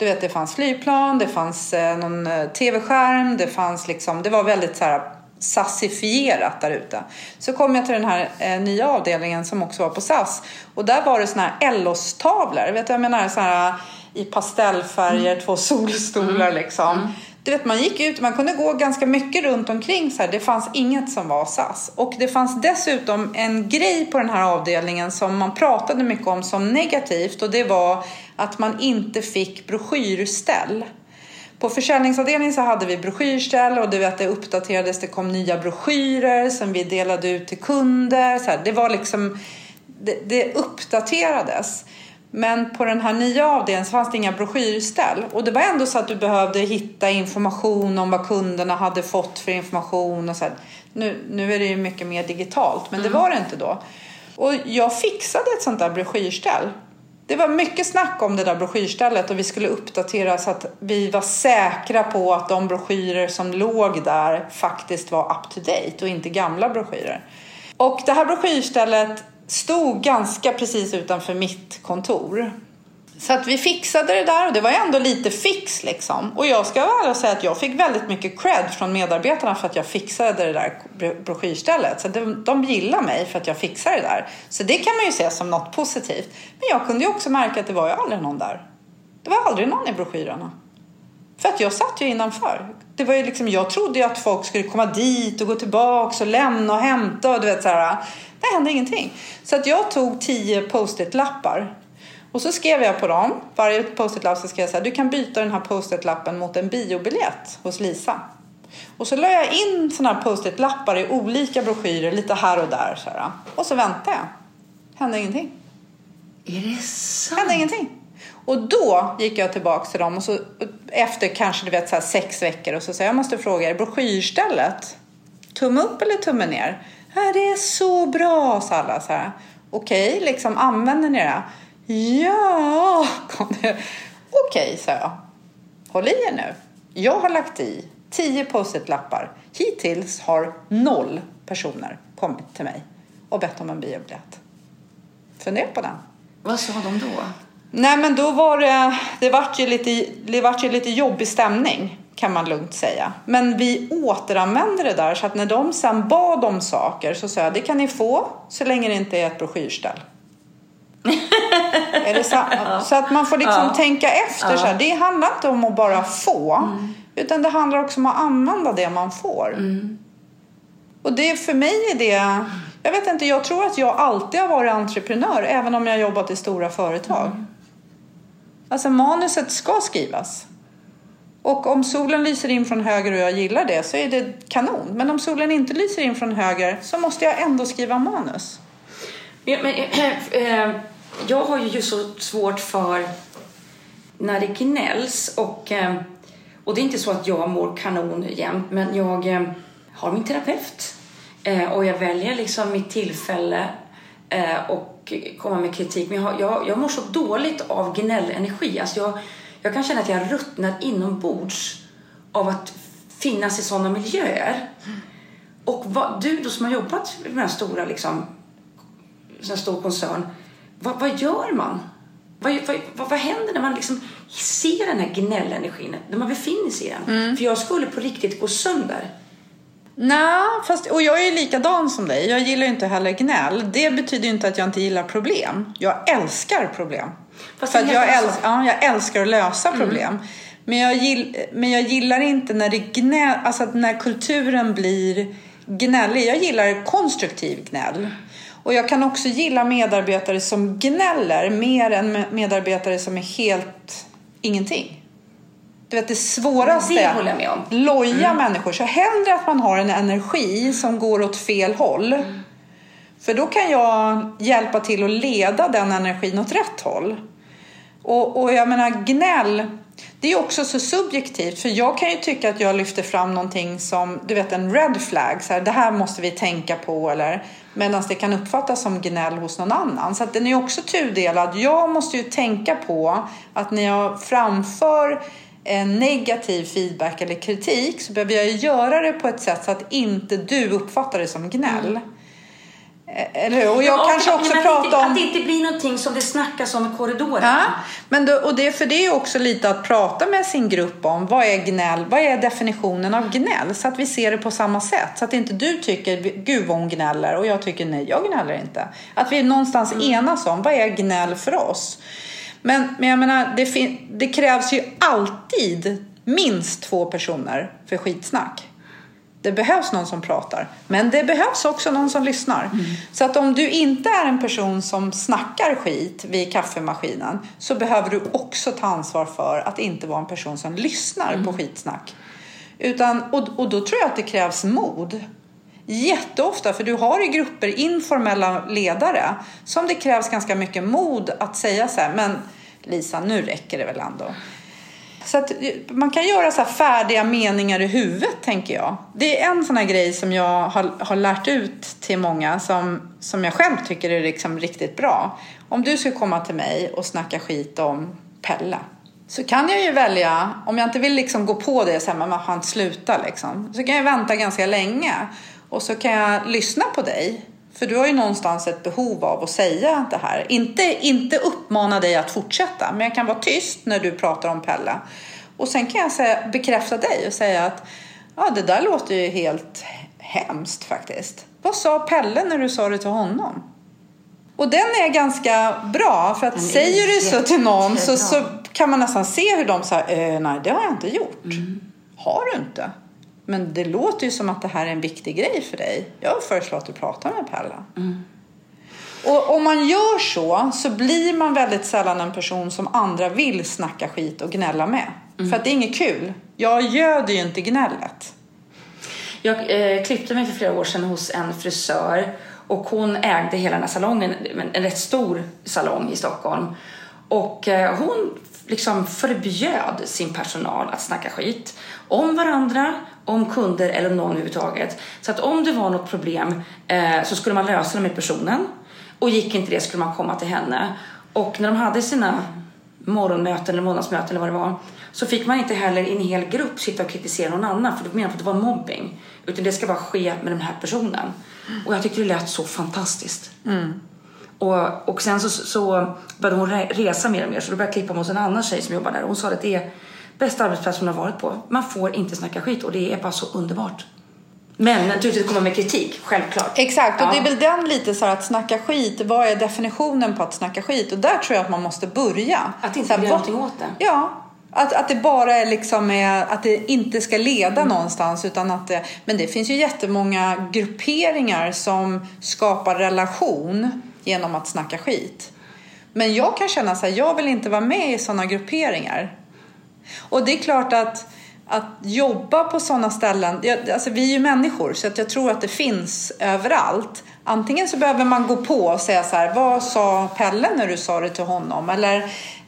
Du vet, det fanns flygplan, det fanns eh, någon eh, tv-skärm, det fanns liksom, det var väldigt så här sassifierat där ute. Så kom jag till den här eh, nya avdelningen som också var på SAS och där var det såna här Ellos-tavlor, vet du jag menar? Så här, I pastellfärger, två solstolar liksom. Du vet, man gick ut, man kunde gå ganska mycket runt omkring så här. Det fanns inget som var SAS. Och det fanns dessutom en grej på den här avdelningen som man pratade mycket om som negativt och det var att man inte fick broschyrställ. På försäljningsavdelningen så hade vi broschyrställ och du vet, det uppdaterades, det kom nya broschyrer som vi delade ut till kunder. Så här, det var liksom, det, det uppdaterades. Men på den här nya avdelningen så fanns det inga broschyrställ. Och det var ändå så att du behövde hitta information om vad kunderna hade fått för information. Och så här. Nu, nu är det ju mycket mer digitalt, men det var det inte då. Och jag fixade ett sånt där broschyrställ. Det var mycket snack om det där broschyrstället och vi skulle uppdatera så att vi var säkra på att de broschyrer som låg där faktiskt var up to date och inte gamla broschyrer. Och det här broschyrstället stod ganska precis utanför mitt kontor. Så att vi fixade det där och det var ändå lite fix liksom. Och jag ska vara och säga att jag fick väldigt mycket cred från medarbetarna för att jag fixade det där broschyrstället. Så de, de gillar mig för att jag fixade det där. Så det kan man ju se som något positivt. Men jag kunde ju också märka att det var ju aldrig någon där. Det var aldrig någon i broschyrerna. För att jag satt ju innanför. Det var ju liksom, jag trodde ju att folk skulle komma dit och gå tillbaks och lämna och hämta och du vet så här. Det hände ingenting. Så att jag tog tio post-it-lappar och så skrev jag på dem, varje post-it-lapp så skrev jag så här, du kan byta den här post-it-lappen mot en biobiljett hos Lisa. Och så la jag in sådana här post-it-lappar i olika broschyrer lite här och där. Så här. Och så väntade jag. Hände ingenting. Är det sant? Hände ingenting. Och då gick jag tillbaka till dem och så efter kanske du vet så här sex veckor och så sa jag, måste fråga er, broschyrstället, tumme upp eller tumme ner? Det är så bra, sa alla så här. Okej, liksom använder ni det? Ja, kom det. Okej, sa jag. Håll i er nu. Jag har lagt i tio post-it-lappar. Hittills har noll personer kommit till mig och bett om en biobiljett. Fundera på den. Vad sa de då? Nej, men då var det... Det vart ju lite, det vart ju lite jobbig stämning kan man lugnt säga. Men vi återanvände det där så att när de sen bad om saker så sa jag det kan ni få så länge det inte är ett broschyrställ. är det så? så att man får liksom Ja. tänka efter. Så här. Det handlar inte om att bara få Mm. utan det handlar också om att använda det man får. Mm. Och det för mig är det... Jag vet inte, jag tror att jag alltid har varit entreprenör även om jag jobbat i stora företag. Mm. Alltså manuset ska skrivas. Och om solen lyser in från höger och jag gillar det så är det kanon. Men om solen inte lyser in från höger så måste jag ändå skriva manus. Ja, men, eh, jag har ju så svårt för när det gnälls och, äh, och det är inte så att jag mår kanon jämt men jag eh, har min terapeut eh, och jag väljer liksom mitt tillfälle och och komma med kritik men jag, jag, jag mår så dåligt av gnällenergi. Alltså jag, jag kan känna att jag ruttnar inombords av att finnas i sådana miljöer. Och vad, du då som har jobbat med den stora liksom, här stor koncern. Vad, vad gör man? Vad, vad, vad, händer när man liksom ser den här gnällenergin, när man befinner sig i den? För jag skulle på riktigt gå sönder. Nej, fast, och jag är likadan som dig. Jag gillar inte heller gnäll. Det betyder inte att jag inte gillar problem. Jag älskar problem. Fast För jag, äls- ja, jag älskar att lösa problem. Men jag, gill, men jag gillar inte när det gnäll, alltså när kulturen blir gnällig. Jag gillar konstruktiv gnäll. Och jag kan också gilla medarbetare som gnäller mer än medarbetare som är helt ingenting. Du vet det svåraste Det håller jag med om. loja människor. Så hellre att man har en energi som går åt fel håll. För då kan jag hjälpa till att leda den energin åt rätt håll. Och, och jag menar gnäll, det är också så subjektivt. För jag kan ju tycka att jag lyfter fram någonting som, du vet en red flag. Så här, det här måste vi tänka på. Eller, Medan det kan uppfattas som gnäll hos någon annan. Så att den är också tudelad. Jag måste ju tänka på att när jag framför en negativ feedback eller kritik så behöver jag göra det på ett sätt så att inte du uppfattar det som gnäll. Mm. Eller hur? Och jag Ja, kanske också pratar om... Att det inte blir någonting som det snackas om i korridoren. Ja, men då, och det, för det är också lite att prata med sin grupp om vad är gnäll, vad är definitionen av gnäll? Så att vi ser det på samma sätt. Så att inte du tycker, gud vad hon gnäller och jag tycker nej, jag gnäller inte. Att vi någonstans enas om, vad är gnäll för oss? Men, men jag menar, det, fin- det krävs ju alltid minst två personer för skitsnack. Det behövs någon som pratar, men det behövs också någon som lyssnar. Så att om du inte är en person som snackar skit vid kaffemaskinen så behöver du också ta ansvar för att inte vara en person som lyssnar på skitsnack. Utan, och, och då tror jag att det krävs mod. Jätteofta, för du har i grupper informella ledare som det krävs ganska mycket mod att säga så här, men Lisa, nu räcker det väl ändå. Så att eh, man kan göra så här färdiga meningar i huvudet, tänker jag. Det är en sån här grej som jag har, har lärt ut till många som, som jag själv tycker är liksom riktigt bra. Om du skulle komma till mig och snacka skit om Pelle så kan jag ju välja, om jag inte vill liksom gå på det och säga men vad fan sluta liksom. Så kan jag vänta ganska länge och så kan jag lyssna på dig. För du har ju någonstans ett behov av att säga det här. Inte, inte uppmana dig att fortsätta, men jag kan vara tyst när du pratar om Pelle. Och sen kan jag säga, bekräfta dig och säga att ja, det där låter ju helt hemskt faktiskt. Vad sa Pelle när du sa det till honom? Och den är ganska bra för att säger du så till någon så, så kan man nästan se hur de säger eh, nej det har jag inte gjort. Har du inte? Men det låter ju som att det här är en viktig grej för dig. Jag föreslår att du pratar med Pelle. Och om man gör så så blir man väldigt sällan en person som andra vill snacka skit och gnälla med. För att det är inget kul. Jag göder ju inte gnället. Jag eh, klippte mig för flera år sedan hos en frisör och hon ägde hela den här salongen, en en rätt stor salong i Stockholm. Och eh, hon liksom förbjöd sin personal att snacka skit om varandra, om kunder eller om någon överhuvudtaget. Så att om det var något problem eh, så skulle man lösa det med personen och gick inte det skulle man komma till henne. Och när de hade sina morgonmöten eller månadsmöten eller vad det var så fick man inte heller i en hel grupp sitta och kritisera någon annan för de menade att det var mobbing. Utan det ska bara ske med den här personen. Och jag tyckte det lät så fantastiskt. Och, och sen så, så började hon re- resa mer och mer så då började jag klippa hos en annan tjej som jobbar där. Och hon sa att det är bästa arbetsplats hon har varit på. Man får inte snacka skit och det är bara så underbart. Men naturligtvis komma med kritik, självklart. Exakt, och Ja. det är väl den lite så här att snacka skit. Vad är definitionen på att snacka skit? Och där tror jag att man måste börja. Att inte göra någonting åt det. Ja, att, att det bara är liksom är, att det inte ska leda någonstans. Utan att det, men det finns ju jättemånga grupperingar som skapar relation genom att snacka skit. Men jag kan känna så här, jag vill inte vara med i sådana grupperingar. Och det är klart att, att jobba på sådana ställen, alltså vi är ju människor så att jag tror att det finns överallt. Antingen så behöver man gå på och säga så här, vad sa Pelle när du sa det till honom? Eller,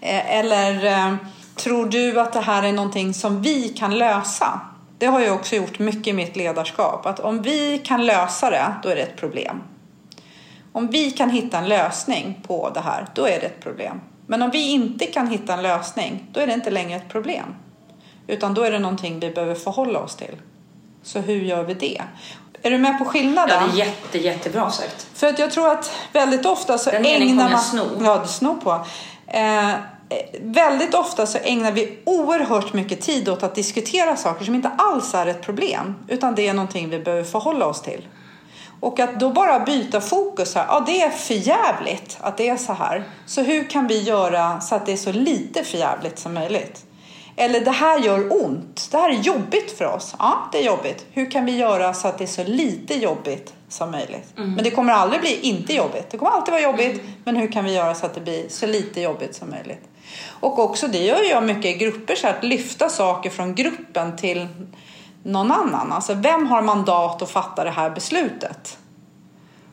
eh, eller eh, tror du att det här är någonting som vi kan lösa? Det har jag också gjort mycket i mitt ledarskap. Att om vi kan lösa det, då är det ett problem. Om vi kan hitta en lösning på det här, då är det ett problem. Men om vi inte kan hitta en lösning, då är det inte längre ett problem. Utan då är det någonting vi behöver förhålla oss till. Så hur gör vi det? Är du med på skillnaden? Ja, det är jätte, jättebra sagt. För att jag tror att väldigt ofta så Den ägnar man... sno. Ja, du snor på. Eh, väldigt ofta så ägnar vi oerhört mycket tid åt att diskutera saker som inte alls är ett problem. Utan det är någonting vi behöver förhålla oss till. Och att då bara byta fokus här. Ja, det är för jävligt att det är så här. Så hur kan vi göra så att det är så lite för jävligt som möjligt? Eller det här gör ont. Det här är jobbigt för oss. Ja, det är jobbigt. Hur kan vi göra så att det är så lite jobbigt som möjligt? Mm. Men det kommer aldrig bli inte jobbigt. Det kommer alltid vara jobbigt. Men hur kan vi göra så att det blir så lite jobbigt som möjligt? Och också, det gör jag mycket i grupper, så att lyfta saker från gruppen till någon annan. Alltså, vem har mandat att fatta det här beslutet?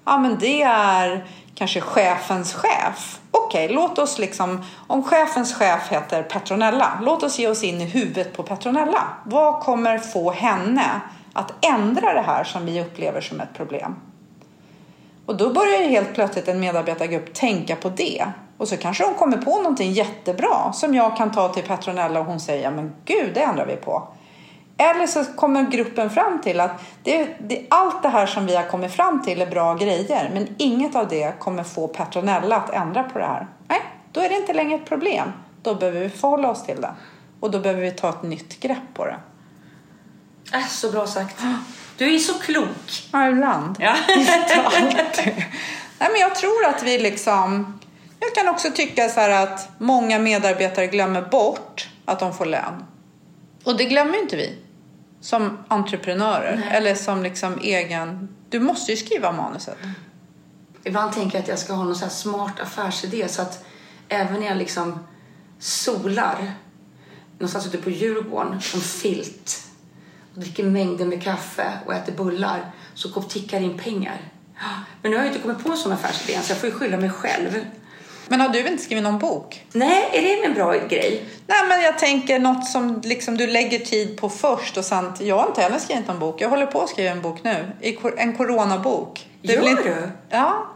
Ja, men det är kanske chefens chef. Okej, låt oss liksom, om chefens chef heter Petronella, låt oss ge oss in i huvudet på Petronella. Vad kommer få henne att ändra det här som vi upplever som ett problem? Och då börjar ju helt plötsligt en medarbetargrupp tänka på det. Och så kanske de kommer på någonting jättebra som jag kan ta till Petronella och hon säger, ja men gud, det ändrar vi på. Eller så kommer gruppen fram till att det, det, allt det här som vi har kommit fram till är bra grejer men inget av det kommer få Petronella att ändra på det här. Nej, då är det inte längre ett problem. Då behöver vi förhålla oss till det. Och då behöver vi ta ett nytt grepp på det. Äh, så bra sagt. Du är så klok. Ja, ibland. Ja. Inte alltid. Nej, men jag tror att vi liksom... Jag kan också tycka så här att många medarbetare glömmer bort att de får lön. Och det glömmer inte vi som entreprenörer Nej. eller som liksom egen... Du måste ju skriva manuset. Ibland tänker jag att jag ska ha någon så här smart affärsidé så att även när jag liksom solar någonstans ute på Djurgården som filt och dricker mängder med kaffe och äter bullar så tickar in pengar. Men nu har jag inte kommit på en sån affärsidé så jag får ju skylla mig själv. Men har du inte skrivit någon bok? Nej, är det en bra grej? Nej, men jag tänker något som liksom du lägger tid på först och sen... Jag har inte heller skrivit någon bok. Jag håller på att skriva en bok nu. En coronabok. Det Gör inte- du? Ja,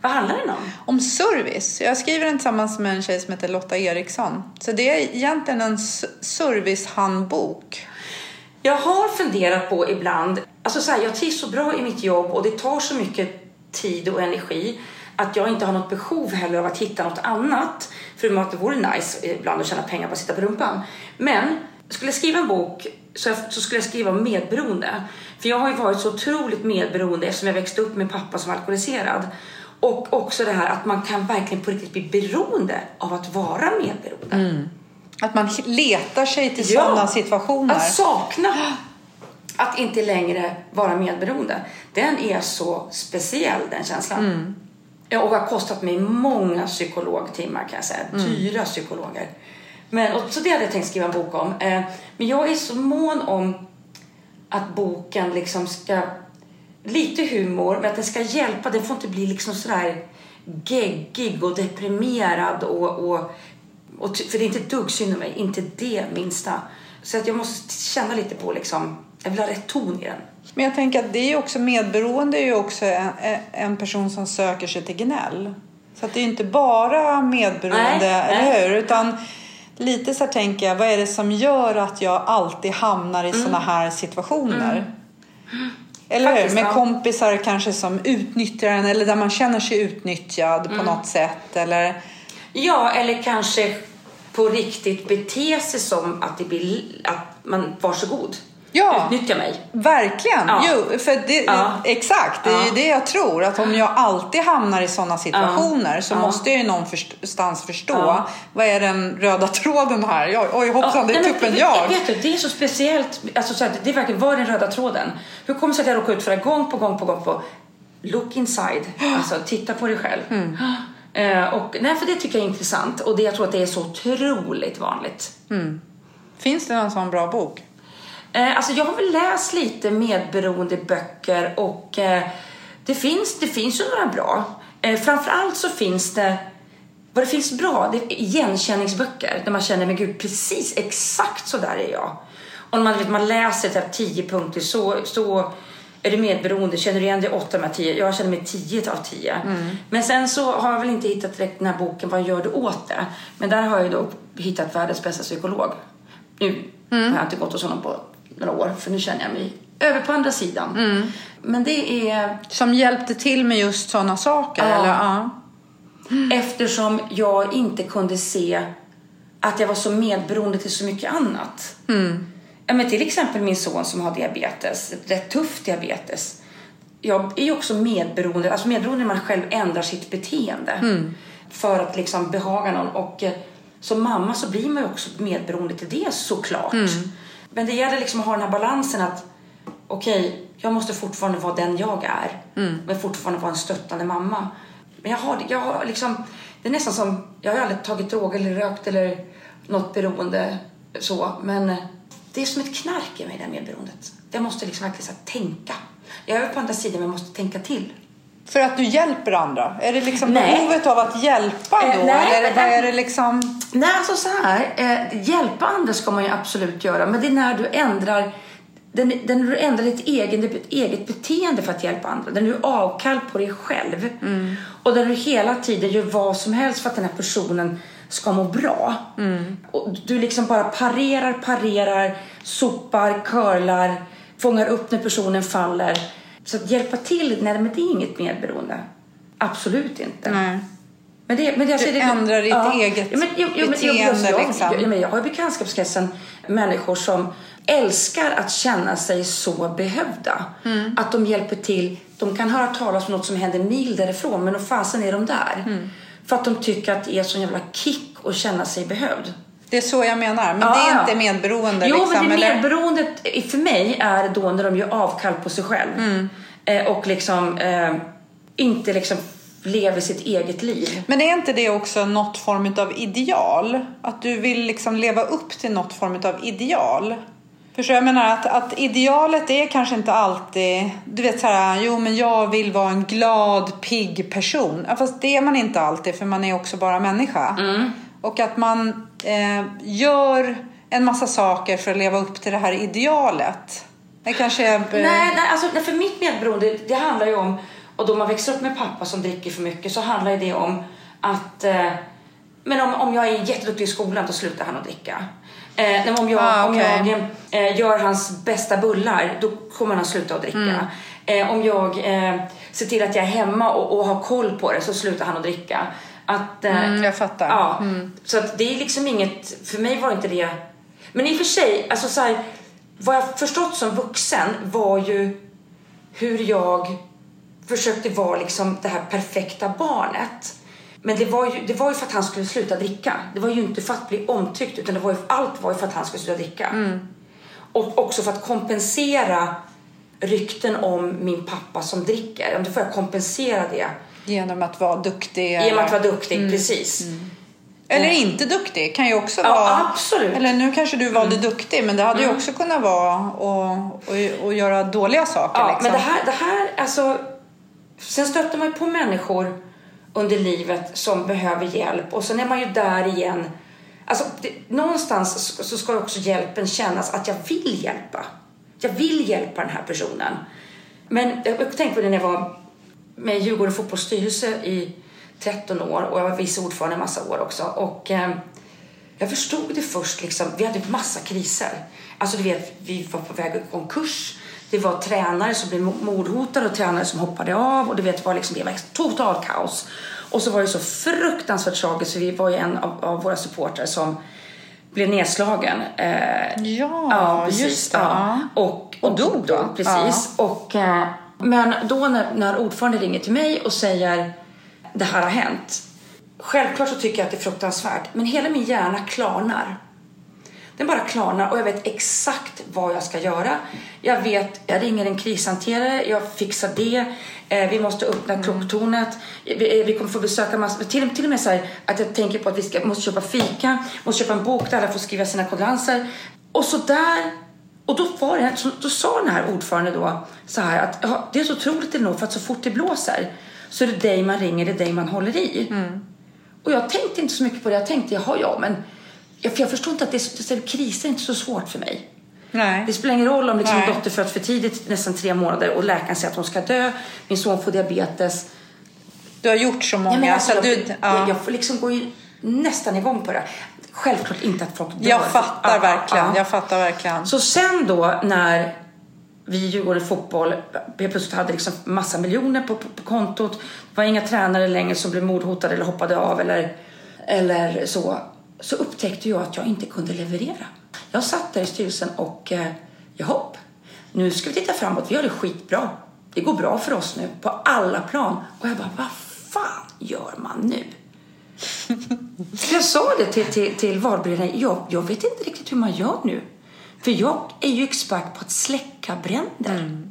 Vad handlar den om? om service. Jag skriver den tillsammans med en tjej som heter Lotta Eriksson. Så det är egentligen en servicehandbok. Jag har funderat på ibland, alltså så här, jag trivs så bra i mitt jobb och det tar så mycket tid och energi att jag inte har något behov heller av att hitta något annat. Förutom att det vore nice ibland att tjäna pengar på att sitta på rumpan. Men skulle jag skriva en bok så, jag, så skulle jag skriva om medberoende. För jag har ju varit så otroligt medberoende eftersom jag växte upp med pappa som alkoholiserad. Och också det här att man kan verkligen på riktigt bli beroende av att vara medberoende. Att man letar sig till Ja. sådana situationer. Att sakna att inte längre vara medberoende. Den är så speciell den känslan. Ja, Och har kostat mig många psykologtimmar kan jag säga. Dyra psykologer. Men, och, så det hade jag tänkt skriva en bok om. Eh, men jag är så mån om att boken liksom ska... Lite humor, men att den ska hjälpa. Den får inte bli liksom sådär geggig och deprimerad och, och, och för det är inte ett dugg synd om mig, inte det minsta. Så att jag måste känna lite på liksom, jag vill ha rätt ton i den. Men jag tänker att det är också medberoende är ju också en, en person som söker sig till gnäll. Så att det är inte bara medberoende, Nej, eller nej. hur? Utan lite så här tänker jag, vad är det som gör att jag alltid hamnar i såna här situationer? Eller hur? Mm. Faktiskt, Med ja. kompisar kanske som utnyttjar en eller där man känner sig utnyttjad Mm. på något sätt. Eller... Ja, eller kanske på riktigt bete sig som att det blir att man varsågod. Ja. Utnyttja mig. Verkligen! Ja. Jo, för det, Ja. Exakt, det är ju det jag tror. Att om jag alltid hamnar i sådana situationer så måste jag ju någonstans förstå vad är den röda tråden här? Oj, oj hoppsan, det är nej, men tuppen vet- jag. Vet du, det är så speciellt. Alltså, så här, det är verkligen, vad är den röda tråden? Hur kommer det sig att jag råkar ut för det gång på gång på gång på? Look inside. Alltså, titta på dig själv. Mm. Eh, och, nej, för det tycker jag är intressant. Och det, jag tror att det är så otroligt vanligt. Finns det någon sån bra bok? Eh, alltså jag har väl läst lite medberoende böcker och eh, det, finns, det finns ju några bra. Eh, framförallt så finns det, vad det finns bra, det är igenkänningsböcker där man känner, men gud, precis exakt så där är jag. Och man, vet, man läser typ 10 punkter så, så är du medberoende, känner du igen dig 8 av 10? Jag känner mig 10 av 10. Men sen så har jag väl inte hittat direkt den här boken, vad gör du åt det? Men där har jag ju då hittat världens bästa psykolog. Nu har jag inte gått hos honom på några år för nu känner jag mig över på andra sidan. Men det är Som hjälpte till med just sådana saker? Ja. Eller? Ja. eftersom jag inte kunde se att jag var så medberoende till så mycket annat. Ja, men till exempel min son som har diabetes, rätt tuff diabetes. Jag är ju också medberoende, alltså medberoende när man själv ändrar sitt beteende för att liksom behaga någon. Och eh, som mamma så blir man ju också medberoende till det såklart. Men det gäller liksom att ha den här balansen att okej, jag måste fortfarande vara den jag är. Men fortfarande vara en stöttande mamma. Men jag har, jag har liksom, det är nästan som, jag har aldrig tagit droger eller rökt eller något beroende så. Men det är som ett knark i mig, det här medberoendet. Jag måste liksom verkligen så tänka. Jag är på andra sidan men jag måste tänka till. För att du hjälper andra? Är det liksom Nej. behovet av att hjälpa då? Eh, nej, eller vad är det liksom? Nej, alltså så här. Eh, hjälpa andra ska man ju absolut göra. Men det är när du ändrar den, den, du ändrar ditt egen, ditt eget beteende för att hjälpa andra. När du avkall på dig själv. Och där du hela tiden gör vad som helst för att den här personen ska må bra. Och du liksom bara parerar, parerar, sopar, curlar, fångar upp när personen faller. Så att hjälpa till, nej men det är inget medberoende. Absolut inte. Nej. Men det, men alltså, Du det, ändrar ditt eget men, jo, jo, men, jo, beteende, jag, liksom. jag, men jag har i bekantskapskretsen människor som älskar att känna sig så behövda. Mm. Att de hjälper till. De kan höra talas om något som händer mil därifrån, men då fasen är de där. Mm. För att de tycker att det är sån jävla kick att känna sig behövd. Det är så jag menar. Men Ja, det är ja. inte medberoende Jo, liksom? men det eller? medberoendet för mig är då när de gör avkall på sig själv. Mm. Eh, och liksom eh, inte liksom lever sitt eget liv. Men är inte det också något form av ideal? Att du vill liksom leva upp till något form av ideal? Förstår jag menar att, att idealet är kanske inte alltid, du vet så här, jo men jag vill vara en glad, pigg person. Ja, fast det är man inte alltid för man är också bara människa. Och att man eh, gör en massa saker för att leva upp till det här idealet. Det kanske är... Nej, nej, alltså, för mitt medberoende, det handlar ju om, och då man växer upp med pappa som dricker för mycket så handlar det om att, eh, men om, om jag är jätteduktig i skolan då slutar han att dricka. Eh, om jag, Ah, om okej. jag eh, gör hans bästa bullar då kommer han sluta att dricka. Eh, om jag eh, ser till att jag är hemma och, och har koll på det så slutar han att dricka. Att, eh, Mm, jag fattar. Ja, så att det är liksom inget, för mig var inte det, men i och för sig, alltså så här, vad jag förstått som vuxen var ju hur jag försökte vara liksom det här perfekta barnet. Men det var, ju, det var ju för att han skulle sluta dricka. Det var ju inte för att bli omtyckt utan det var ju, allt var ju för att han skulle sluta dricka. Och också för att kompensera rykten om min pappa som dricker. Då får jag kompensera det Genom att vara duktig. genom att vara duktig. Precis. Eller inte duktig kan ju också Ja, vara. absolut. Eller nu kanske du valde duktig men det hade Mm. ju också kunnat vara att och, och göra dåliga saker. Ja, liksom. men det här, det här, alltså... Sen stöter man ju på människor under livet som behöver hjälp och sen är man ju där igen. Alltså, det, någonstans så- så ska också hjälpen kännas att jag vill hjälpa. Jag vill hjälpa den här personen. Men jag tänkte på det när jag var med i Djurgårdens fotbollsstyrelse i 13 år och jag var vice ordförande en massa år också. Och, eh, jag förstod det först, liksom, vi hade massa kriser. Alltså du vet, vi var på väg i konkurs. Det var tränare som blev mordhotade och tränare som hoppade av. Och du vet, det var liksom det var total kaos. Och så var det så fruktansvärt tragiskt för vi var ju en av, av våra supportrar som blev nedslagen. Eh, Ja, just det. Ja. Och, Och dog, va? Precis. Och, eh, men då när, när ordförande ringer till mig och säger det här har hänt. Självklart så tycker jag att det är fruktansvärt. Men hela min hjärna klarnar. Den bara klarnar och jag vet exakt vad jag ska göra. Jag vet, jag ringer en krishanterare, jag fixar det. Eh, vi måste öppna krocktornet. Vi, eh, vi kommer få besöka massor. Till, till och med så här att jag tänker på att vi ska, måste köpa fika, måste köpa en bok där alla får skriva sina kondolenser. Och så där och då var det, så- då sa den här ordförande då så här att ja, det är så otroligt ändå för att så fort det blåser så är det dig man ringer, det är dig man håller i. Och jag tänkte inte så mycket på det. Jag tänkte, jaha ja, men jag, för jag förstår inte att det det är, kriser är inte så svårt för mig. Nej. Det spelar ingen roll om liksom min dotter föds för tidigt, nästan tre månader och läkaren säger att hon ska dö. Min son får diabetes. Du har gjort så många. Jag, menar, alltså, så jag, du, jag, ja. jag får liksom gå in nästan igång på det. Självklart inte att folk dör. jag fattar Ja, verkligen. ja. Jag fattar verkligen. Så sen då när vi i Djurgården Fotboll plötsligt hade liksom massa miljoner på, på, på kontot. Det var inga tränare längre som blev mordhotade eller hoppade av eller, eller så. Så upptäckte jag att jag inte kunde leverera. Jag satt där i styrelsen och eh, jaha, nu ska vi titta framåt. Vi gör det skitbra. Det går bra för oss nu på alla plan. Och jag bara, vad fan gör man nu? Jag sa det till, till, till. Jag, jag vet inte riktigt hur man gör nu. För jag är ju expert på att släcka bränder.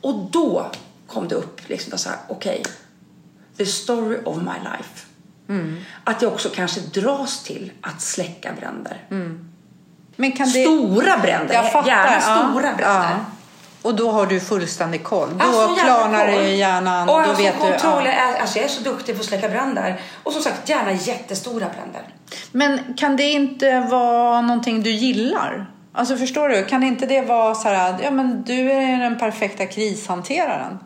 Och då kom det upp liksom så här, okej, the story of my life. Att jag också kanske dras till att släcka bränder. Men kan det... Stora bränder, Jag fattar. gärna ja. stora bränder. Ja. Och då har du fullständig koll. Då Alltså, klarnar det i hjärnan. Och då alltså, vet du, ja. alltså jag är så duktig på att släcka bränder. Och som sagt, gärna jättestora bränder. Men kan det inte vara någonting du gillar? Alltså förstår du? Kan inte det vara så här, ja men du är den perfekta krishanteraren?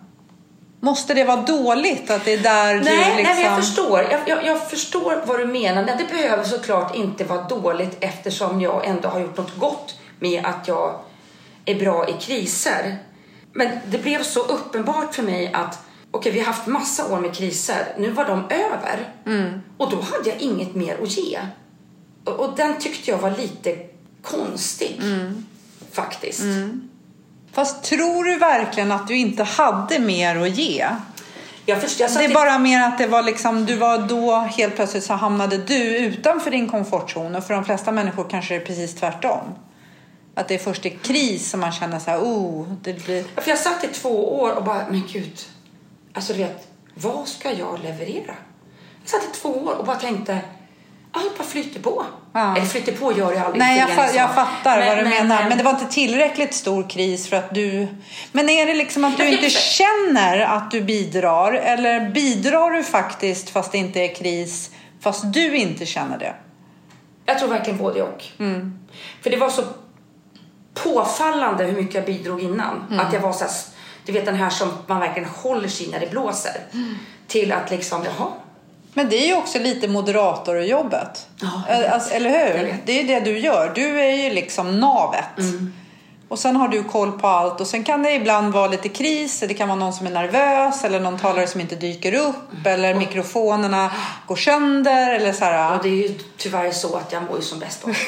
Måste det vara dåligt att det är där Nej, du nej liksom... men jag förstår. Jag, jag, jag förstår vad du menar. Men det behöver såklart inte vara dåligt eftersom jag ändå har gjort något gott med att jag är bra i kriser. Men det blev så uppenbart för mig att okej, vi har haft massa år med kriser. Nu var de över. Och då hade jag inget mer att ge. Och, och den tyckte jag var lite konstig. Faktiskt. Fast tror du verkligen att du inte hade mer att ge? Förstår, Det är bara mer att det var liksom, du var då helt plötsligt så hamnade du utanför din komfortzon och för de flesta människor kanske det är precis tvärtom. Att det är först i kris som man känner så här, oh, det blir... För jag satt i två år och bara, men gud. Alltså du vet, vad ska jag leverera? Jag satt i två år och bara tänkte, allt bara flyter på. Ja. Eller flyter på gör det aldrig. Nej, jag, fa- jag fattar Men- vad du men- menar. Men det var inte tillräckligt stor kris för att du... Men är det liksom att du Jag inte känner att du bidrar? Eller bidrar du faktiskt fast det inte är kris, fast du inte känner det? Jag tror verkligen både och. För det var så påfallande hur mycket jag bidrog innan. Att jag var så här, du vet den här som man verkligen håller sig i när det blåser. Till att liksom, jaha. Men det är ju också lite moderatorjobbet. Ja, vet. Alltså, eller hur? Det är ju det du gör. Du är ju liksom navet. Och sen har du koll på allt. Och sen kan det ibland vara lite kris. Det kan vara någon som är nervös. Eller någon talare som inte dyker upp. Eller mikrofonerna går sönder. Eller så här. Och det är ju tyvärr så att jag mår ju som bäst då.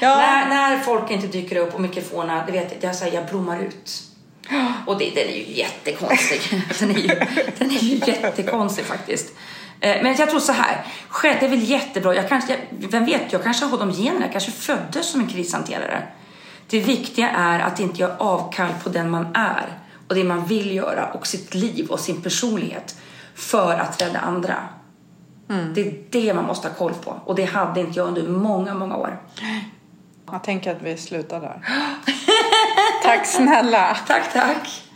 Ja. När, när folk inte dyker upp och mikrofonerna, det vet jag, jag, säger, jag blommar ut. Och det, den är ju jättekonstig. Den är ju, den är ju jättekonstig faktiskt. Eh, Men jag tror så här, själv, det är väl jättebra. Jag kanske, jag, vem vet, jag kanske har de generna. Jag kanske föddes som en krishanterare. Det viktiga är att inte göra avkall på den man är och det man vill göra och sitt liv och sin personlighet för att rädda andra. Det är det man måste ha koll på och det hade inte jag under många, många år. Jag tänker att vi slutar där. Tack snälla. Tack, tack.